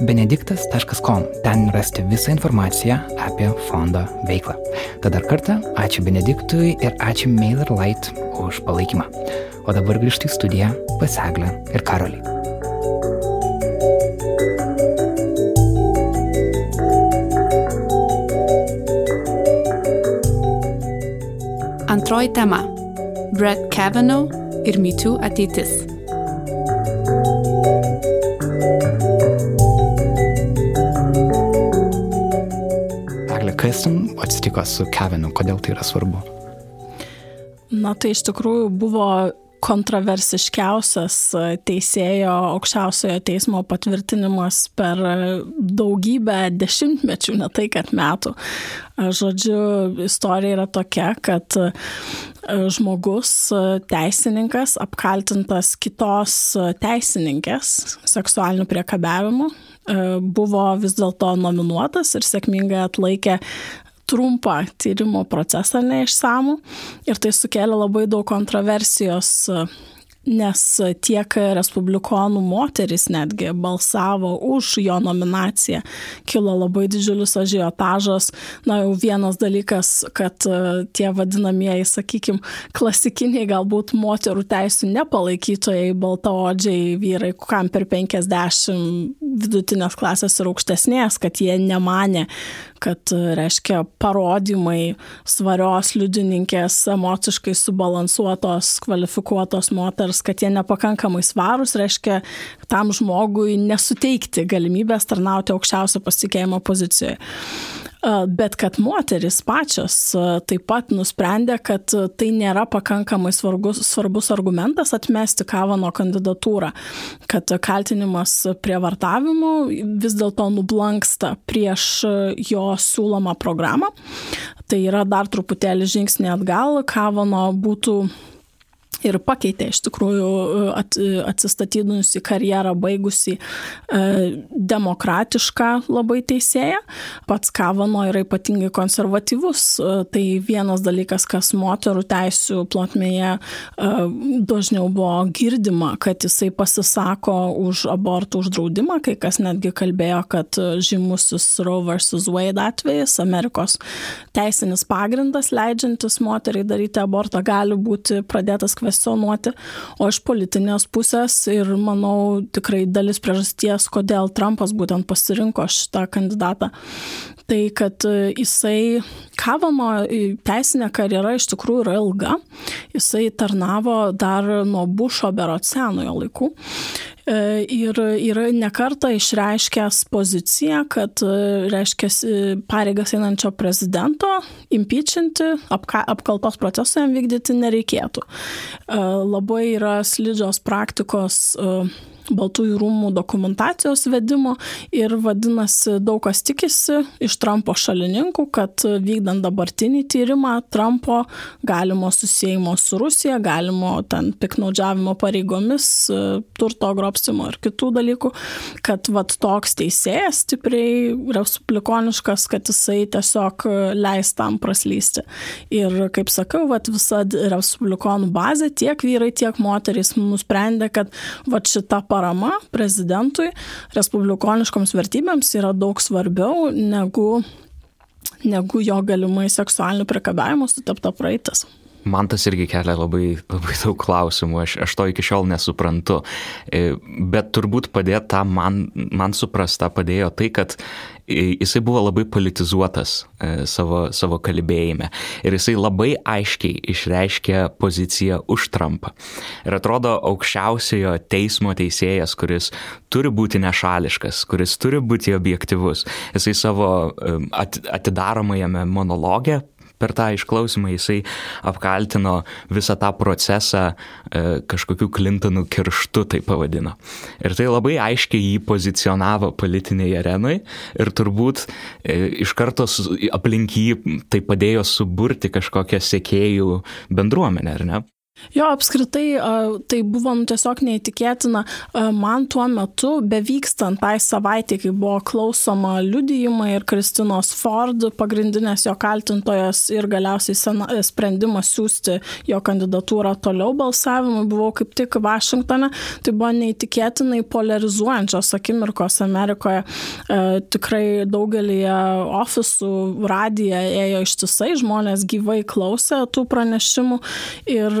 Speaker 1: benediktas.com. Ten rasti visą informaciją apie fondo veiklą. Tad dar kartą ačiū Benediktui ir ačiū MailerLite už palaikymą. O dabar grįžtu į studiją pas Eglę ir Karolį.
Speaker 4: Antroji tema - Brett Kavanaugh ir MeToo ateitis.
Speaker 1: Atsitiko su Kavanaugh, kodėl tai yra svarbu?
Speaker 2: Na tai iš tikrųjų buvo kontroversiškiausias teisėjo aukščiausiojo teismo patvirtinimas per daugybę dešimtmečių, ne tai kad metų. Žodžiu, istorija yra tokia, kad žmogus, teisininkas, apkaltintas kitos teisininkės seksualiniu priekabiavimu, buvo vis dėlto nominuotas ir sėkmingai atlaikė trumpą tyrimo procesą neišsamų ir tai sukėlė labai daug kontroversijos nes tiek respublikonų moteris netgi balsavo už jo nominaciją. Kilo labai didžiulis ažiotažas. Na jau vienas dalykas, kad e, tie vadinamieji, sakykime, klasikiniai galbūt moterų teisų nepalaikytojai, baltaodžiai vyrai, kam per 50 vidutinės klasės ir aukštesnės, kad jie nemanė, kad, reiškia, parodymai svarios liudininkės, emociškai subalansuotos, kvalifikuotos moters, kad jie nepakankamai svarus, reiškia, tam žmogui nesuteikti galimybės tarnauti aukščiausio pasitikėjimo pozicijoje bet kad moteris pačios taip pat nusprendė, kad tai nėra pakankamai svarbus, svarbus argumentas atmesti Kavano kandidatūrą, kad kaltinimas prievartavimu vis dėlto nublanksta prieš jo siūlomą programą. Tai yra dar truputėlį žingsnį atgal, Kavano būtų ir pakeitė iš tikrųjų at, atsistatydinusi karjerą baigusi e, demokratišką labai teisėją. Pats Kavano yra ypatingai konservatyvus. E, tai vienas dalykas, kas moterų teisų plotmėje e, dažniau buvo girdima, kad jisai pasisako už abortų uždraudimą, kai kas netgi kalbėjo, kad žymusis Roe vs. Wade atvejis, Amerikos teisinis pagrindas leidžiantis moteriai daryti abortą, gali būti pradėtas kvestionuoti kvestionuoti, o iš politinės pusės ir manau tikrai dalis priežasties, kodėl Trumpas būtent pasirinko šitą kandidatą. Tai kad e, jisai, Kavano teisinė karjera iš tikrųjų yra ilga, jisai tarnavo dar nuo Bušo berot senojo laikų e, ir yra nekarta išreiškęs poziciją, kad e, reiškia pareigas einančio prezidento impeachinti, apka, apkaltos procesą jam vykdyti nereikėtų. Labai yra slidžios praktikos Baltųjų rūmų dokumentacijos vedimo ir vadinasi daug kas tikisi iš Trumpo šalininkų, kad vykdant dabartinį tyrimą Trumpo galimo susijimo su Rusija, galimo ten piknaudžiavimo pareigomis, turto grobstimo ir kitų dalykų, kad vat toks teisėjas stipriai respublikoniškas, kad jisai tiesiog leis tam praslysti. Ir kaip sakau, vat visa respublikonų bazė, tiek vyrai, tiek moterys nusprendė, kad vat šita parama prezidentui respublikoniškoms vertybėms yra daug svarbiau negu, negu jo galimai seksualinių priekabiavimų sutapta praeitis.
Speaker 3: Man tas irgi kelia labai, labai daug klausimų, aš, aš to iki šiol nesuprantu. E, bet turbūt padėti tą man, man suprastą padėjo tai, kad jisai buvo labai politizuotas e, savo, savo kalbėjime. Ir jisai labai aiškiai išreiškė poziciją už Trumpą. Ir atrodo aukščiausiojo teismo teisėjas, kuris turi būti nešališkas, kuris turi būti objektivus. Jisai savo e, atidaromajame monologe per tą išklausimą jisai apkaltino visą tą procesą e, kažkokiu Clintonų kirštu, tai pavadino. Ir tai labai aiškiai jį pozicionavo politinėje arenai ir turbūt e, iš karto aplink jį tai padėjo suburti kažkokią sekėjų bendruomenę, ar ne?
Speaker 2: Jo, apskritai tai buvo nu, tiesiog neįtikėtina. Man tuo metu, bevykstant tai savaitė, kai buvo klausoma liudijimai ir Kristinos Ford, pagrindinės jo kaltintojas ir galiausiai sena, sprendimas siūsti jo kandidatūrą toliau balsavimui, buvau kaip tik Vašingtone, tai buvo neįtikėtinai polarizuojančios akimirkos Amerikoje. Tikrai daugelį ofisų radiją ėjo ištisai, žmonės gyvai klausė tų pranešimų ir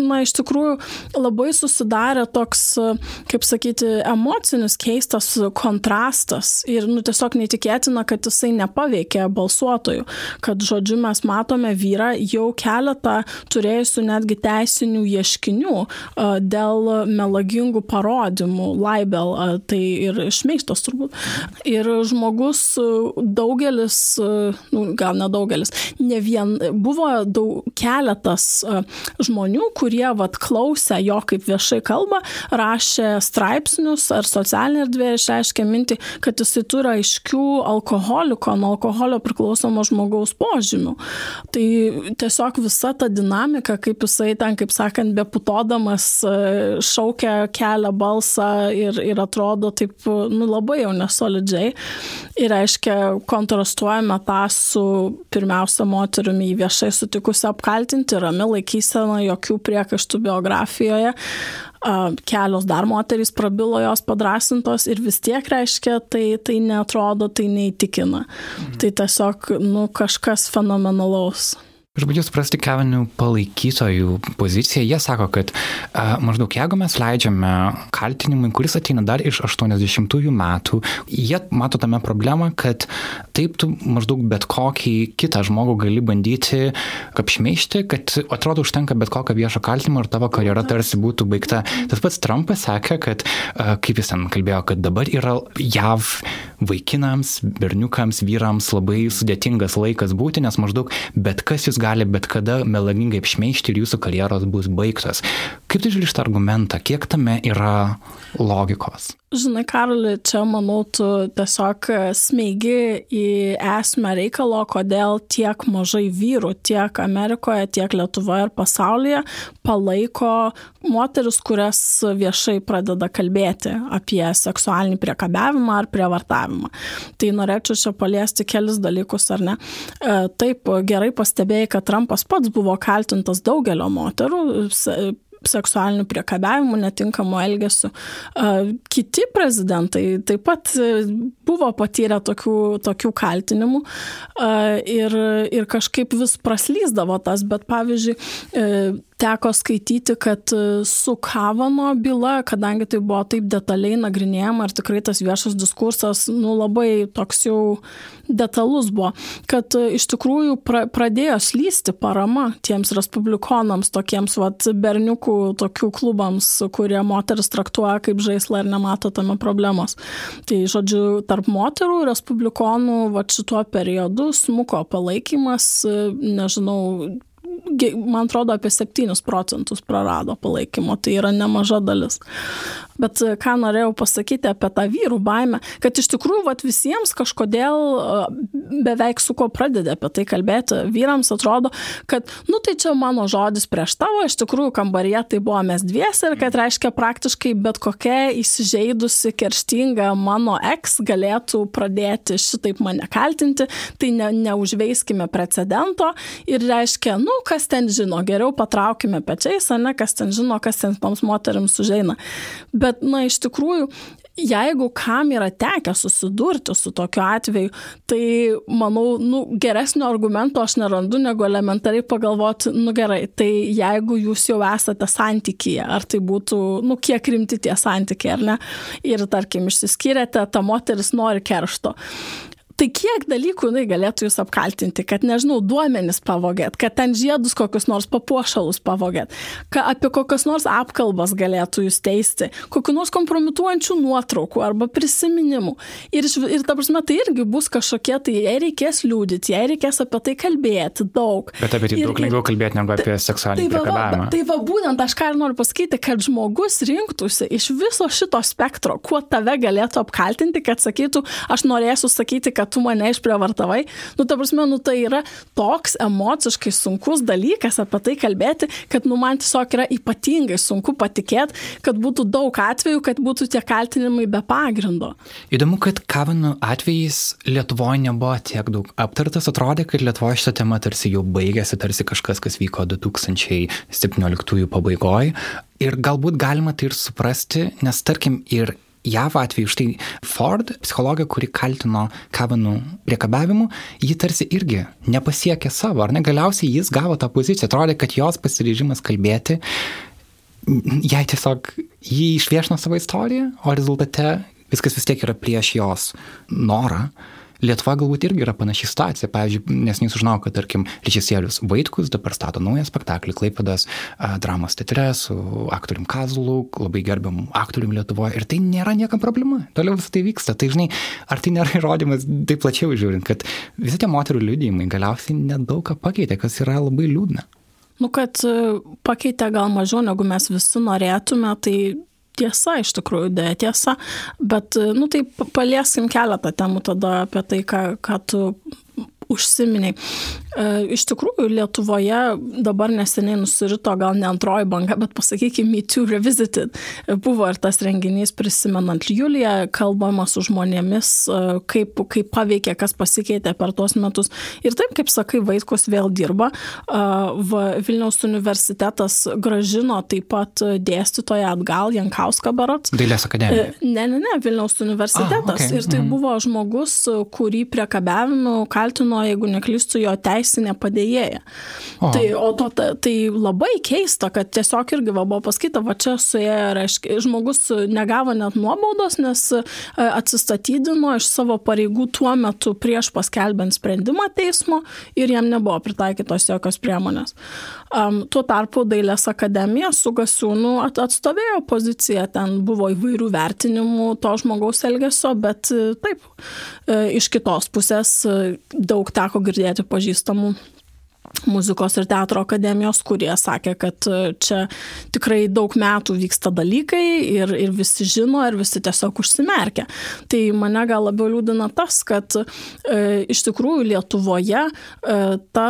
Speaker 2: na, iš tikrųjų labai susidarė toks, kaip sakyti, emocinis keistas kontrastas. Ir, nu, tiesiog neįtikėtina, kad jisai nepaveikė balsuotojų, kad, žodžiu, mes matome vyrą jau keletą turėjusių netgi teisinių ieškinių dėl melagingų parodymų, laibel, tai ir šmeištos turbūt. Ir žmogus, daugelis, nu, gal nedaugelis, ne vien, buvo daug, keletas žmonių, kurie vat, klausė jo kaip viešai kalba, rašė straipsnius ar socialinė erdvė išreiškė mintį, kad jisai turi aiškių alkoholiko, nuo alkoholio priklausomo žmogaus požymių. Tai tiesiog visa ta dinamika, kaip jisai ten, kaip sakant, beputodamas e, šaukia kelią balsą ir, ir atrodo taip, nu, labai jau nesolidžiai. Ir reiškia, kontrastuojame tą su pirmiausia moterimi viešai sutikusi apkaltinti, rami laikysena, jokių prie priekaištų biografijoje, kelios dar moterys prabilo jos padrasintos ir vis tiek reiškia, tai, tai netrodo, tai neįtikina. Mhm. Tai tiesiog, nu, kažkas fenomenalaus.
Speaker 1: Aš bandžiau suprasti Kevinių palaikytojų poziciją. Jie sako, kad a, maždaug jeigu mes leidžiame kaltinimui, kuris ateina dar iš 80-ųjų metų, jie mato tame problemą, kad taip tu maždaug bet kokį kitą žmogų gali bandyti apšmeišti, kad atrodo užtenka bet kokio viešo kaltinimo ir tavo karjera tarsi būtų baigta. Tas pats Trumpas sakė, kad, a, kaip jis ten kalbėjo, kad dabar yra JAV vaikinams, berniukams, vyrams labai sudėtingas laikas būti, nes maždaug bet kas jūs gali bet kada melagingai apšmeišti ir jūsų karjeros bus baigtos. Kaip tu žiūri šitą argumentą, kiek tame yra logikos?
Speaker 2: Žinai, Karoli, čia manau, tu tiesiog smeigi į esmę reikalo, kodėl tiek mažai vyrų tiek Amerikoje, tiek Lietuvoje ir pasaulyje palaiko moteris, kurias viešai pradeda kalbėti apie seksualinį priekabiavimą ar prievartavimą. Tai norėčiau čia paliesti kelis dalykus, ar ne. E, taip, gerai pastebėjai, kad Trumpas pats buvo kaltintas daugelio moterų seksualiniu priekabiavimu, netinkamu elgesiu. Kiti prezidentai taip pat e, buvo patyrę tokių, tokių kaltinimų ir, ir kažkaip vis praslyzdavo tas, bet pavyzdžiui, e, teko skaityti, kad e, su Kavano byla, kadangi tai buvo taip detaliai nagrinėjama ir tikrai tas viešas diskursas, nu, labai toks jau detalus buvo, kad e, iš tikrųjų pra, pradėjo slysti parama tiems respublikonams, tokiems vat, berniukų tokių klubams, kurie moteris traktuoja kaip žaislą ir nemato tame problemos. Tai, žodžiu, tarp moterų respublikonų vat, šituo periodu smuko palaikymas, e, nežinau, man atrodo, apie 7 procentus prarado palaikymo, tai yra nemaža dalis. Bet e, ką norėjau pasakyti apie tą vyrų baimę, kad iš tikrųjų vat, visiems kažkodėl e, beveik su ko pradedė apie tai kalbėti. Vyrams atrodo, kad, nu tai čia mano žodis prieš tavo, iš tikrųjų kambaryje tai buvo mes dviesi ir kad reiškia praktiškai bet kokia įsižeidusi, kerštinga mano eks galėtų pradėti šitaip mane kaltinti, tai ne, neužveiskime precedento ir reiškia, nu kas ten žino, geriau patraukime pečiais, o ne kas ten žino, kas ten toms moteriams užeina. Bet, na, iš tikrųjų, jeigu kam yra tekę susidurti su tokiu atveju, tai manau, nu, geresnio argumento aš nerandu, negu elementariai pagalvoti, nu gerai, tai jeigu jūs jau esate santykyje, ar tai būtų, nu, kiek rimti tie santykiai, ar ne, ir tarkim išsiskyrėte, ta moteris nori keršto. Tai kiek dalykų jinai galėtų jūs apkaltinti, kad, nežinau, duomenis pavogėt, kad ten žiedus kokius nors papuošalus pavogėt, kad apie kokias nors apkalbas galėtų jūs teisti, kokiu nors kompromituojančių nuotraukų arba prisiminimų. Ir, ir ta prasme, tai irgi bus kažkokie, tai jai reikės liūdyti, jai reikės apie tai kalbėti daug.
Speaker 1: Bet apie tai daug lengviau kalbėti negu apie seksualinį tai priekabiavimą.
Speaker 2: Tai va, būtent aš ką ir noriu pasakyti, kad žmogus rinktųsi iš viso šito spektro, kuo tave galėtų apkaltinti, kad sakytų, aš norėsiu sakyti, kad kad tu mane išprievartavai, nu, ta prasme, nu, tai yra toks emociškai sunkus dalykas apie tai kalbėti, kad, nu, man tiesiog yra ypatingai sunku patikėti, kad būtų daug atvejų, kad būtų tie kaltinimai be pagrindo.
Speaker 1: Įdomu, kad Kavanų atvejais Lietuvoje nebuvo tiek daug aptartas, atrodė, kad Lietuvoje šitą temą tarsi jau baigėsi, tarsi kažkas, kas vyko 2017 pabaigoje. Ir galbūt galima tai ir suprasti, nes tarkim ir JAV atveju, štai Ford, psichologė, kuri kaltino Kavanų priekabiavimu, ji tarsi irgi nepasiekė savo, ar ne? Galiausiai jis gavo tą poziciją, atrodė, kad jos pasiryžimas kalbėti, jai tiesiog jį išviešino savo istoriją, o rezultate viskas vis tiek yra prieš jos norą. Lietuva galbūt irgi yra panaši situacija. Pavyzdžiui, nes nesužinau, kad, tarkim, režisierius Vaitkus dabar stato naują spektaklį Klaipadas dramos teatre su aktorium Kazulu, labai gerbiam aktorium Lietuvoje ir tai nėra niekam problema. Toliau visą tai vyksta. Tai žinai, ar tai nėra [LAUGHS] įrodymas taip plačiau žiūrint, kad visi tie moterų liudijimai galiausiai nedaug ką pakeitė, kas yra labai liūdna.
Speaker 2: Nu, kad e, pakeitė gal mažiau, negu mes visi norėtume, tai tiesa, iš tikrųjų, dėja tiesa, bet, nu tai palieskim keletą temų tada apie tai, ką, ką tu užsiminiai. E, iš tikrųjų, Lietuvoje dabar neseniai nusirito gal ne antroji banga, bet pasakykime, Me Too Revisited. Buvo ir tas renginys prisimenant Juliją, kalbama su žmonėmis, e, kaip, kaip paveikė, kas pasikeitė per tuos metus. Ir taip, kaip sakai, Vaitkus vėl dirba. E, Vilniaus universitetas gražino taip pat dėstytoją atgal, Jankauską Barats.
Speaker 1: Dailės akademija.
Speaker 2: Ne, ne, ne, Vilniaus universitetas. Ah, okay. Ir tai mm. buvo žmogus, kurį priekabiavimu kaltino, jeigu neklystu, jo teisinė padėjėja. O. Tai, o to, tai labai keista, kad tiesiog irgi va, buvo pasakyta, va čia suėjo, reiškia, žmogus negavo net nuobaudos, nes e, atsistatydino iš savo pareigų tuo metu prieš paskelbent sprendimą teismo ir jam nebuvo pritaikytos jokios priemonės. Um, tuo tarpu Dailės akademija su Gasiūnu atstovėjo poziciją, ten buvo įvairių vertinimų to žmogaus elgesio, bet e, taip, e, iš kitos pusės daug teko girdėti pažįstamų muzikos ir teatro akademijos, kurie sakė, kad e, čia tikrai daug metų vyksta dalykai ir, ir visi žino ir visi tiesiog užsimerkia. Tai mane gal labiau liūdina tas, kad e, iš tikrųjų Lietuvoje e, ta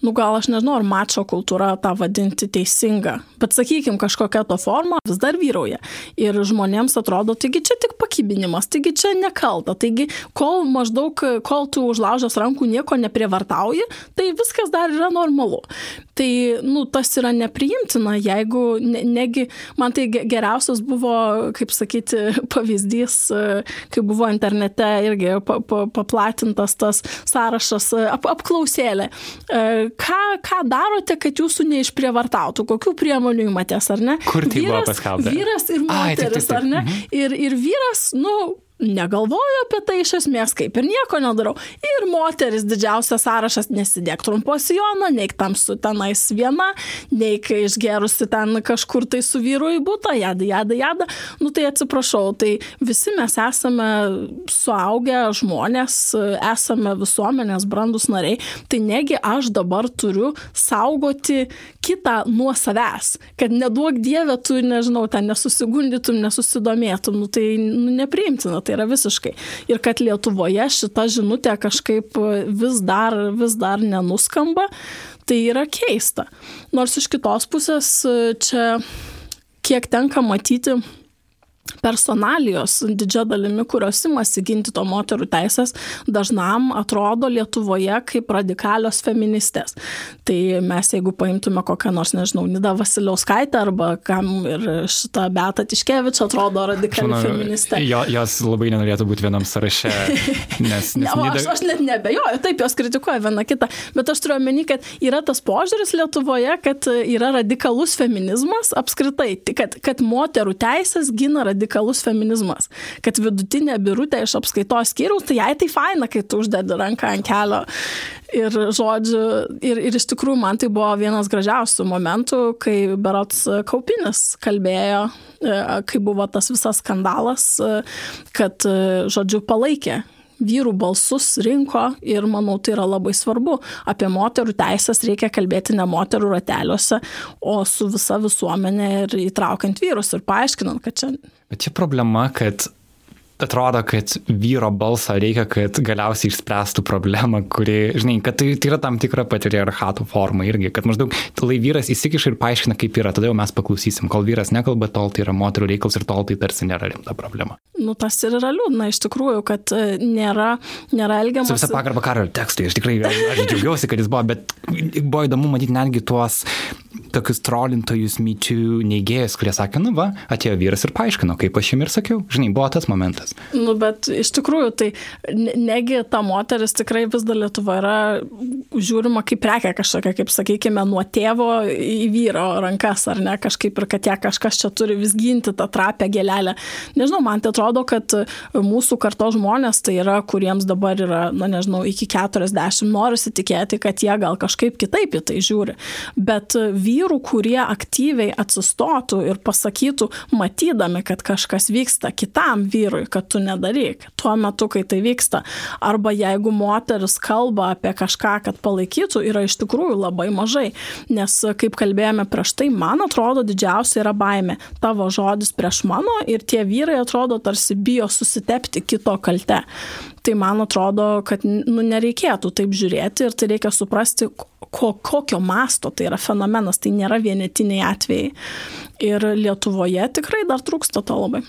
Speaker 2: nu gal aš nežinau, ar mačo kultūra tą vadinti teisinga, bet sakykime, kažkokia to forma vis dar vyrauja. Ir žmonėms atrodo, taigi čia tik pakybinimas, taigi čia nekalta, taigi kol maždaug, kol tu užlaužęs rankų nieko neprievartauji, tai viskas dar yra normalu. Tai, nu, tas yra nepriimtina, jeigu, ne, negi, man tai geriausias buvo, kaip sakyti, [LAUGHS] pavyzdys, kai buvo internete irgi paplatintas tas sąrašas, ap, apklausėlė ką, ką darote, kad jūsų neišprievartautų, kokių priemonių įmatės, ar ne?
Speaker 1: Kur tai vyras, buvo paskelbta?
Speaker 2: Vyras ir moteris, Ai, taip, taip, taip. ar ne? Mhm. Ir, ir vyras, nu, negalvoju apie tai iš esmės, kaip ir nieko nedarau. Ir moteris didžiausias sąrašas nesidėk trumpos sijono, neik tamsu tenais viena, neik išgerusi ten kažkur tai su vyru į būtą, jada, jada, jada. Nu tai atsiprašau, tai visi mes esame suaugę žmonės, esame visuomenės brandus nariai, tai negi aš dabar turiu saugoti kitą nuo savęs, kad neduok dievę tu, nežinau, ten nesusigundytum, nesusidomėtum, nu tai nu, nepriimtina. Tai yra visiškai. Ir kad Lietuvoje šita žinutė kažkaip vis dar, vis dar nenuskamba, tai yra keista. Nors iš kitos pusės čia kiek tenka matyti personalijos didžia dalimi, kurios imasi ginti to moterų teisės, dažnam atrodo Lietuvoje kaip radikalios feministės. Tai mes, jeigu paimtume kokią nors, nežinau, Nida Vasiliauskaitę arba kam ir šitą Betą Tiškevič atrodo radikali Žinau, feministė.
Speaker 1: Jo, jos labai nenorėtų būti vienam sąraše. Nes, [LAUGHS] nes
Speaker 2: ne, Nida... aš, aš net nebejoju, taip jos kritikuoja viena kitą, bet aš turiu omeny, kad yra tas požiūris Lietuvoje, kad yra radikalus feminizmas apskritai, kad, kad moterų teisės gina radikalus feminizmas. Kad vidutinė birutė iš apskaitos skyriaus, tai jai tai faina, kai tu uždedi ranką ant kelio. Ir žodžiu, ir, ir iš tikrųjų man tai buvo vienas gražiausių momentų, kai Berots Kaupinis kalbėjo, e, kai buvo tas visas skandalas, e, kad, e, žodžiu, palaikė vyrų balsus rinko ir manau tai yra labai svarbu. Apie moterų teisės reikia kalbėti ne moterų rateliuose, o su visa visuomenė ir įtraukiant vyrus ir paaiškinant, kad čia.
Speaker 1: Bet čia problema, kad atrodo, kad vyro balsą reikia, kad galiausiai išspręstų problemą, kuri, žinai, kad tai, tai yra tam tikra patriarchato forma irgi, kad maždaug tai vyras įsikiša ir paaiškina, kaip yra, tada jau mes paklausysim. Kol vyras nekalba, tol tai yra moterų reikalas ir tol tai tarsi nėra rimta problema.
Speaker 2: Nu, tas ir yra liūdna, iš tikrųjų, kad e, nėra, nėra elgiamas.
Speaker 1: Su visą pagarbą karo tekstui, aš tikrai aš džiaugiausi, kad jis buvo, bet buvo įdomu matyti netgi tuos tokius trolintojus myčių neigėjus, kurie sakė, nu va, atėjo vyras ir paaiškino, kaip aš jam ir sakiau. Žinai, buvo tas momentas.
Speaker 2: Nu, bet iš tikrųjų, tai negi ta moteris tikrai vis dar Lietuva yra žiūrima kaip prekia kažkokia, kaip sakykime, nuo tėvo į vyro rankas, ar ne, kažkaip ir kad ją kažkas čia turi vis ginti tą trapę gėlelę. Nežinau, man tai atrodo, kad mūsų karto žmonės tai yra, kuriems dabar yra, na nežinau, iki 40, norisi tikėti, kad jie gal kažkaip kitaip į tai žiūri. Bet vyrų, kurie aktyviai atsistotų ir pasakytų, matydami, kad kažkas vyksta kitam vyrui, kad kad tu nedaryk tuo metu, kai tai vyksta. Arba jeigu moteris kalba apie kažką, kad palaikytų, yra iš tikrųjų labai mažai. Nes, kaip kalbėjome prieš tai, man atrodo, didžiausia yra baime. Tavo žodis prieš mano ir tie vyrai atrodo tarsi bijo susitepti kito kalte. Tai man atrodo, kad nu, nereikėtų taip žiūrėti ir tai reikia suprasti, ko, kokio masto tai yra fenomenas, tai nėra vienetiniai atvejai. Ir Lietuvoje tikrai dar trūksta to labai.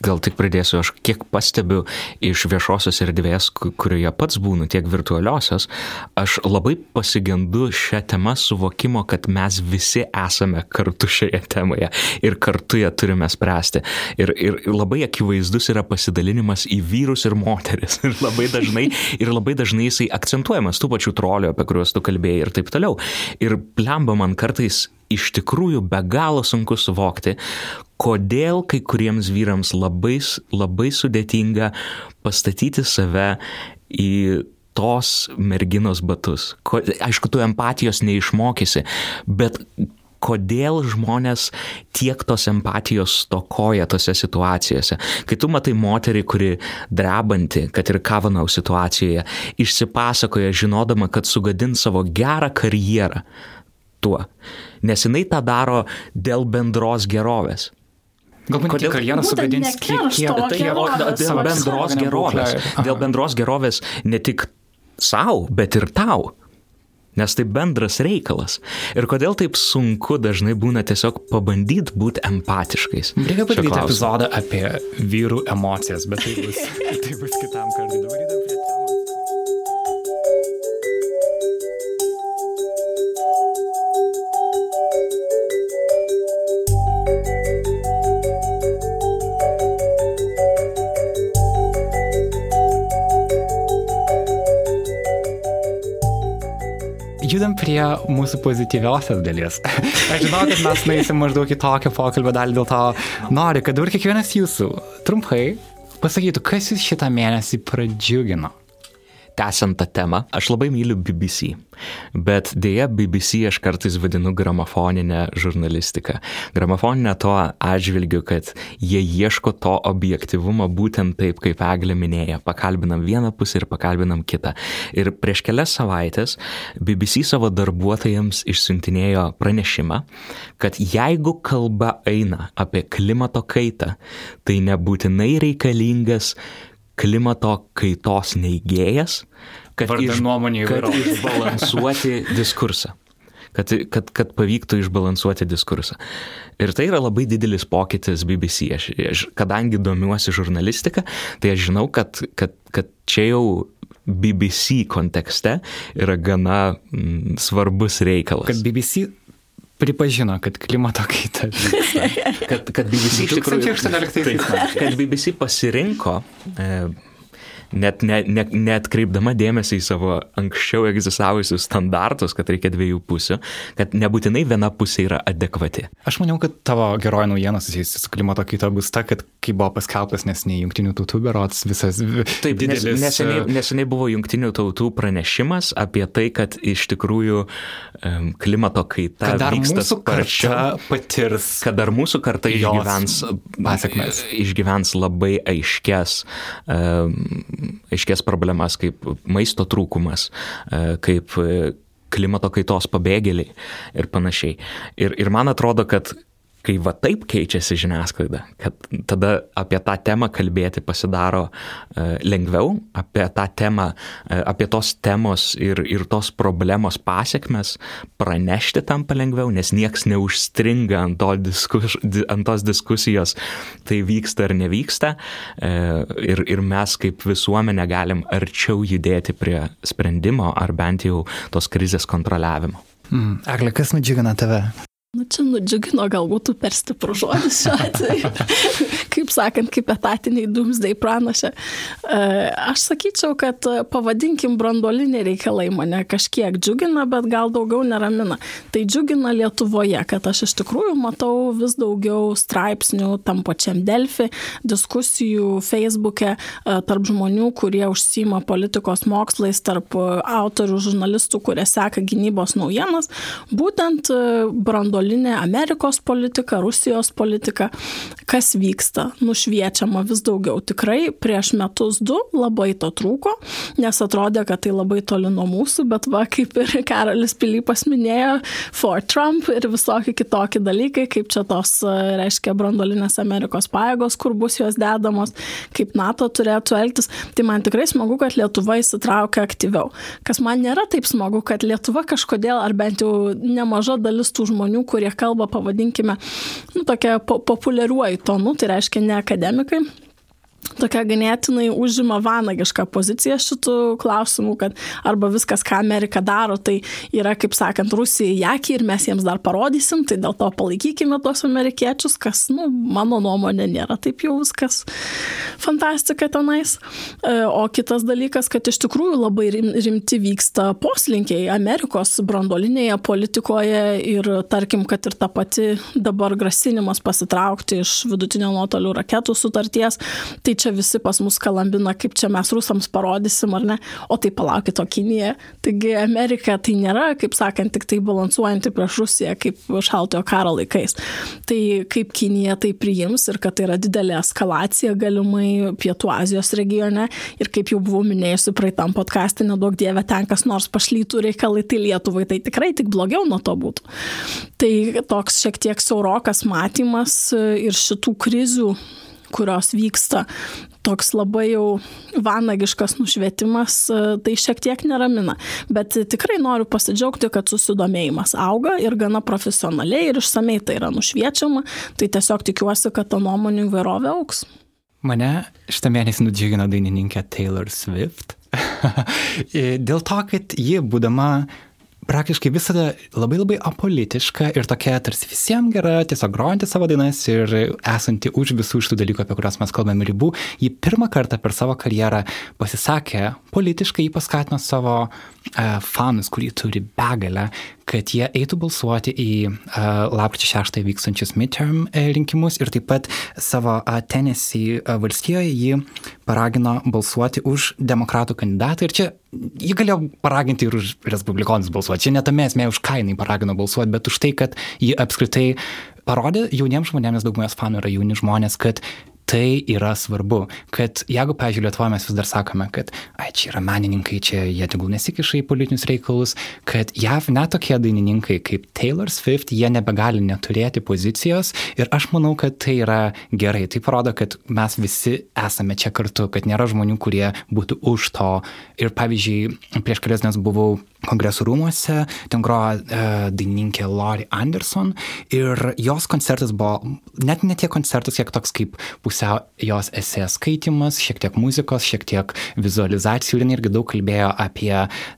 Speaker 3: Gal tik pridėsiu, aš kiek pastebiu iš viešosios erdvės, kurioje pats būnu, tiek virtualiosios, aš labai pasigendu šią temą suvokimo, kad mes visi esame kartu šioje temoje ir kartu ją turime spręsti. Ir, ir labai akivaizdus yra pasidalinimas į vyrus ir moteris. [LAUGHS] Ir labai dažnai, ir labai dažnai jisai akcentuojamas tų pačių trolių, apie kuriuos tu kalbėjai ir taip toliau. Ir plemba man kartais iš tikrųjų be galo sunku suvokti, kodėl kai kuriems vyrams labai, labai sudėtinga pastatyti save į tos merginos batus. Ko, aišku, tu empatijos neišmokysi, bet kodėl žmonės tiek tos empatijos stokoja tose situacijose. Kai tu matai moterį, kuri drebanti, kad ir Kavanau situacijoje, išsipasakoja žinodama, kad sugadins savo gerą karjerą tuo nes jinai tą daro dėl bendros gerovės.
Speaker 1: Galbūt Kodėl karjerą sugadins kiek, kiek
Speaker 3: tai dėl bendros gerovės. Dėl bendros gerovės ne tik savo, bet ir tau. Nes tai bendras reikalas. Ir kodėl taip sunku dažnai būna tiesiog pabandyti būti empatiškais.
Speaker 1: Reikia padaryti epizodą apie vyrų emocijas, bet tai bus, [LAUGHS] tai bus kitam kartui. Judam prie mūsų pozityviausios dalies. [LAUGHS] Aš žinau, kad mes nueisim maždaug į tokią pokalbio dalį, dėl to noriu, kad dabar kiekvienas jūsų trumpai pasakytų, kas jūs šitą mėnesį pradžiugino
Speaker 3: tęsiant tą temą, aš labai myliu BBC, bet dėja BBC aš kartais vadinu gramofoninę žurnalistiką. Gramofoninę to atžvilgiu, kad jie ieško to objektivumo būtent taip, kaip Eglė minėjo. Pakalbinam vieną pusę ir pakalbinam kitą. Ir prieš kelias savaitės BBC savo darbuotojams išsiuntinėjo pranešimą, kad jeigu kalba eina apie klimato kaitą, tai nebūtinai reikalingas klimato kaitos neigėjas,
Speaker 1: kad, iš,
Speaker 3: kad išbalansuoti [LAUGHS] diskursą. Kad, kad, kad pavyktų išbalansuoti diskursą. Ir tai yra labai didelis pokytis BBC. Aš, aš kadangi domiuosi žurnalistika, tai aš žinau, kad, kad, kad čia jau BBC kontekste yra gana mm, svarbus reikalas.
Speaker 1: Kad BBC pripažino, kad klimato kaita
Speaker 3: kad, kad BBC iš tikrųjų...
Speaker 1: 2018
Speaker 3: kad BBC pasirinko e, net, net, net, net kreipdama dėmesį į savo anksčiau egzistavusius standartus, kad reikia dviejų pusių, kad nebūtinai viena pusė yra adekvati.
Speaker 1: Aš maniau, kad tavo geroji naujiena susijusi su klimato kaita bus ta, kad kai buvo paskelbtas neseniai jungtinių tautų berots visas
Speaker 3: Taip, didelis. Nes, neseniai, e, neseniai buvo jungtinių tautų pranešimas apie tai, kad iš tikrųjų um, klimato kaita
Speaker 1: vyksta sparčiau. Patirs.
Speaker 3: Kad dar mūsų karta išgyvens,
Speaker 1: pasiekmes.
Speaker 3: išgyvens labai aiškės um, aiškės problemas kaip maisto trūkumas, e, kaip e, klimato kaitos pabėgėliai ir panašiai. Ir, ir man atrodo, kad kai va taip keičiasi žiniasklaida, kad tada apie tą temą kalbėti pasidaro uh, lengviau, apie tą temą, uh, apie tos temos ir, ir tos problemos pasiekmes pranešti tampa lengviau, nes nieks neužstringa ant, to diskus, ant tos diskusijos, tai vyksta ar nevyksta. Uh, ir, ir mes kaip visuomenė galim arčiau judėti prie sprendimo ar bent jau tos krizės kontroliavimo.
Speaker 1: Mm. Egle, kas nudžiugina tave?
Speaker 2: Nu, čia nudžiugino galbūt per stiprų žodis šiuo atveju. [LAUGHS] kaip sakant, kaip etatiniai dumsdai pranašė. E, aš sakyčiau, kad e, pavadinkim branduoliniai reikalai mane kažkiek džiugina, bet gal daugiau neramina. Tai džiugina Lietuvoje, kad aš iš tikrųjų matau vis daugiau straipsnių tam pačiam Delfi, diskusijų Facebook'e e, tarp žmonių, kurie užsima politikos mokslais, tarp autorių, žurnalistų, kurie seka gynybos naujienas, būtent branduoliniai brandolinė Amerikos politika, Rusijos politika, kas vyksta, nušviečiama vis daugiau. Tikrai prieš metus du labai to trūko, nes atrodė, kad tai labai toli nuo mūsų, bet va, kaip ir Karolis Pilypas minėjo, for Trump ir visokie kitokie dalykai, kaip čia tos, reiškia, brandolinės Amerikos pajėgos, kur bus jos dedamos, kaip NATO turėtų elgtis. Tai man tikrai smagu, kad Lietuva įsitraukia aktyviau. Kas man nėra taip smagu, kad Lietuva kažkodėl, ar bent jau nemaža dalis tų žmonių, kurie kalba, pavadinkime, nu, tokia po populiariuoju tonu, tai reiškia ne akademikai, tokia ganėtinai užima vanagišką poziciją šitų klausimų, kad arba viskas, ką Amerika daro, tai yra, kaip sakant, Rusija jakį ir mes jiems dar parodysim, tai dėl to palaikykime tos amerikiečius, kas, nu, mano nuomonė nėra taip jau viskas fantastika tenais. E, o kitas dalykas, kad iš tikrųjų labai rimti vyksta poslinkiai Amerikos brandolinėje politikoje ir tarkim, kad ir ta pati dabar grasinimas pasitraukti iš vidutinio nuotolių raketų sutarties, tai čia visi pas mus kalambina, kaip čia mes rusams parodysim ar ne, o tai palaukit, o Kinija. Taigi Amerika tai nėra, kaip sakant, tik tai balansuojanti prieš Rusiją, kaip šaltojo karo laikais. Tai kaip Kinija tai priims ir kad tai yra didelė eskalacija galimai Pietų Azijos regione ir kaip jau buvau minėjusi praeitam podcast'e, nedaug dievė ten kas nors pašlytų reikalai, tai Lietuvai tai tikrai tik blogiau nuo to būtų. Tai toks šiek tiek saurokas matymas ir šitų krizių kurios vyksta, toks labai jau vanagiškas nušvietimas, e, tai šiek tiek neramina. Bet tikrai noriu pasidžiaugti, kad susidomėjimas auga ir gana profesionaliai ir išsamei tai yra nušviečiama, tai tiesiog tikiuosi, kad ta nuomonių įvairovė auks.
Speaker 1: Mane šitą mėnesį nudžiugino dainininkė Taylor Swift. [LAUGHS] Dėl to, kad ji, būdama praktiškai visada labai labai apolitiška ir tokia tarsi visiems gera, tiesiog grojanti savo dainas ir esanti už visų šitų dalykų, apie kuriuos mes kalbame ribų. Ji pirmą kartą per savo karjerą pasisakė politiškai, jį paskatino savo fanus, kurį turi begalę, kad jie eitų balsuoti į uh, lapkričio 6 vykstančius midterm uh, rinkimus ir taip pat savo uh, Tennessee uh, valstijoje jį paragino balsuoti už demokratų kandidatą ir čia jį galėjo paraginti ir už respublikonus balsuoti. Čia netame esmė, už ką jinai paragino balsuoti, bet už tai, kad jį apskritai parodė jauniems žmonėms, daugumos fanų yra jauni žmonės, kad tai yra svarbu, kad jeigu, pavyzdžiui, Lietuvoje mes vis dar sakome, kad, ai, čia yra menininkai, čia jie tegul nesikiša į politinius reikalus, kad JAV net tokie dainininkai kaip Taylor Swift, jie nebegali neturėti pozicijos ir aš manau, kad tai yra gerai. Tai parodo, kad mes visi esame čia kartu, kad nėra žmonių, kurie būtų už to. Ir pavyzdžiui, prieš kelias dienas buvau kongresų rūmuose, ten grojo e, dainininkė Lori Anderson ir jos koncertas buvo net ne tiek koncertas, kiek toks kaip pusiau jos esė skaitimas, šiek tiek muzikos, šiek tiek vizualizacijų. Ir irgi daug kalbėjo apie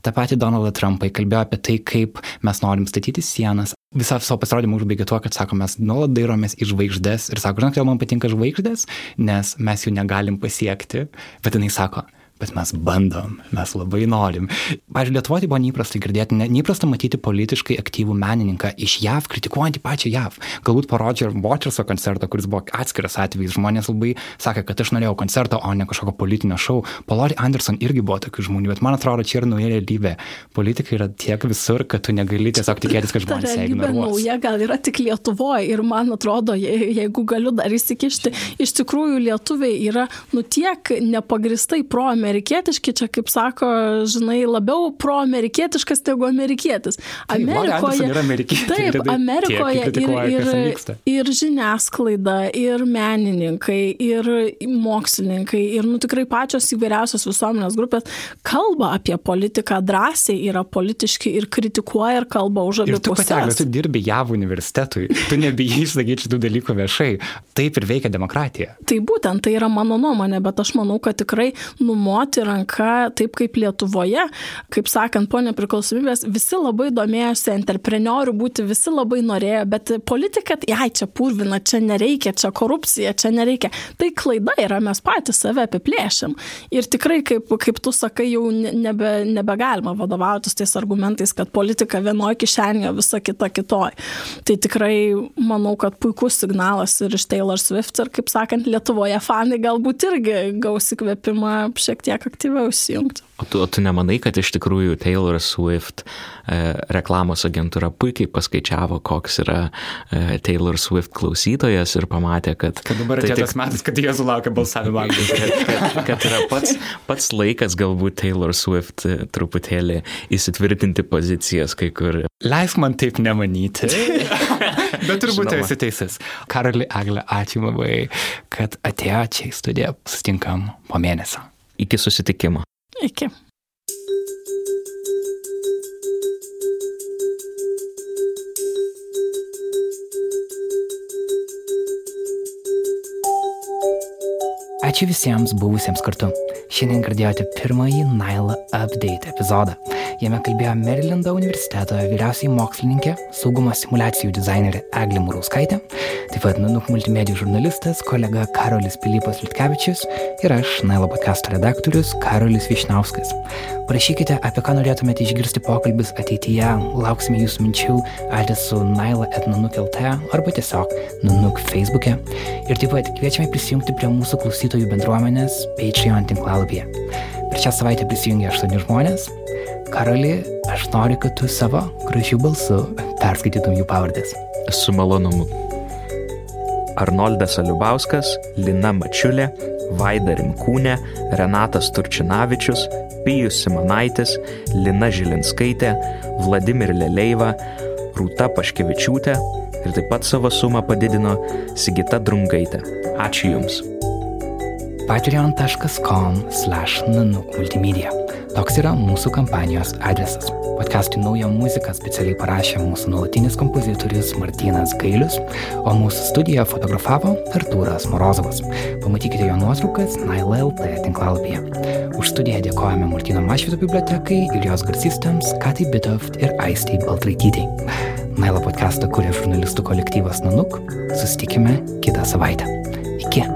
Speaker 1: tą patį Donaldą Trumpą, kalbėjo apie tai, kaip mes norim statyti sienas. Visą savo pasirodymą užbaigė tuo, kad sako, mes nuolat dairomės į žvaigždės ir sako, žinok, kodėl man patinka žvaigždės, nes mes jų negalim pasiekti, bet jinai sako, bet mes bandom, mes labai norim. Pavyzdžiui, Lietuvoje tai buvo neįprasta girdėti, ne, neįprasta matyti politiškai aktyvų menininką iš JAV, kritikuojantį pačią JAV. Galbūt po Roger Waterso koncerto, kuris buvo atskiras atvejis, žmonės labai sakė, kad aš norėjau koncerto, o ne kažkokio politinio šou. Po Lori Anderson irgi buvo tokių žmonių, bet man atrodo, čia yra nauja realybė. Politika yra tiek visur, kad tu negali tiesiog tikėtis, kad žmonės ją ignoruos.
Speaker 2: Nauja gal yra tik Lietuvoje ir man atrodo, jeigu galiu dar įsikišti, iš tikrųjų lietuviai yra nu tiek nepagristai pro-amerikiečiai amerikietiški, čia kaip sako, žinai, labiau pro-amerikietiškas negu amerikietis.
Speaker 1: Amerikoje,
Speaker 2: taip, Amerikoje ir, ir, ir žiniasklaida, ir menininkai, ir mokslininkai, ir nu, tikrai pačios įvairiausios visuomenės grupės kalba apie politiką drąsiai, yra politiški ir kritikuoja ir kalba už abi
Speaker 1: pusės. Tu patekęs, tu dirbi JAV universitetui, tu nebijai išsakyti šitų dalykų viešai. Taip ir veikia demokratija.
Speaker 2: Tai būtent tai yra mano nuomonė, bet aš manau, kad tikrai numo numoti ranka, taip kaip Lietuvoje, kaip sakant, po nepriklausomybės, visi labai domėjosi entreprenorių būti, visi labai norėjo, bet politika, jai čia purvina, čia nereikia, čia korupcija, čia nereikia. Tai klaida yra, mes patys save apiplėšim. Ir tikrai, kaip, kaip tu sakai, jau nebe, nebegalima vadovautis tais argumentais, kad politika vienoje kišenėje, visa kita kitoje. Tai tikrai manau, kad puikus signalas ir iš Taylor Swift ir, kaip sakant, Lietuvoje fanai galbūt irgi gaus įkvėpimą šiek tiek aktyviau įsijungti.
Speaker 3: O tu, o tu nemanai, kad iš tikrųjų Taylor Swift e, reklamos agentūra puikiai paskaičiavo, koks yra e, Taylor Swift klausytojas ir pamatė, kad...
Speaker 1: Kad dabar tai tik... tas metas, kad jie sulaukia balsavimo. [LAUGHS]
Speaker 3: kad, kad, kad yra pats, pats laikas galbūt Taylor Swift e, truputėlį įsitvirtinti pozicijas kai kur.
Speaker 1: Leisk man taip nemanyti. [LAUGHS] Bet turbūt Žinoma. esi teisus. Karali Eglė, ačiū labai, kad atėjo čia į studiją. Sustinkam po mėnesio.
Speaker 3: Iki susitikimo.
Speaker 2: Iki.
Speaker 1: Ačiū visiems buvusiems kartu. Šiandien girdėjote pirmąjį Naila Update epizodą. Jame kalbėjo Merilinda universiteto vyriausiai mokslininkė, saugumo simulacijų dizainerė Eglė Murauskaitė, taip pat Nanuk multimedijų žurnalistas, kolega Karolis Pilypas Litkevičius ir aš, Nailo podcasto redaktorius Karolis Višnauskas. Parašykite, apie ką norėtumėte išgirsti pokalbis ateityje, lauksime jūsų minčių adresu naila.nanuk.lt arba tiesiog nanuk Facebook'e. Ir taip pat kviečiame prisijungti prie mūsų klausytojų bendruomenės Patreon tinklalapyje. Per šią savaitę prisijungė aštuoni žmonės. Karoli, aš noriu, kad tu savo gražių balsų perskaitytum jų pavardės.
Speaker 3: Su malonumu. Arnoldas Aliubauskas, Lina Mačiulė, Vaida Rimkūnė, Renatas Turčinavičius, Pijus Simonaitis, Lina Žilinskaitė, Vladimir Leleiva, Rūta Paškevičiūtė ir taip pat savo sumą padidino Sigita Drungaitė. Ačiū Jums.
Speaker 1: patreon.com slash nanuk multimedia. Toks yra mūsų kampanijos adresas. Podcast'ui naują muziką specialiai parašė mūsų nuolatinis kompozitorius Martinas Gailius, o mūsų studiją fotografavo Artūras Morozovas. Pamatykite jo nuotraukas NileLT tinklalapyje. Už studiją dėkojame Martino Mašvito bibliotekai ir jos garsistams Katai Bitoft ir Aistai Baltraitytai. Nailo podcastą kuria žurnalistų kolektyvas Nanuk. Susitikime kitą savaitę. Iki.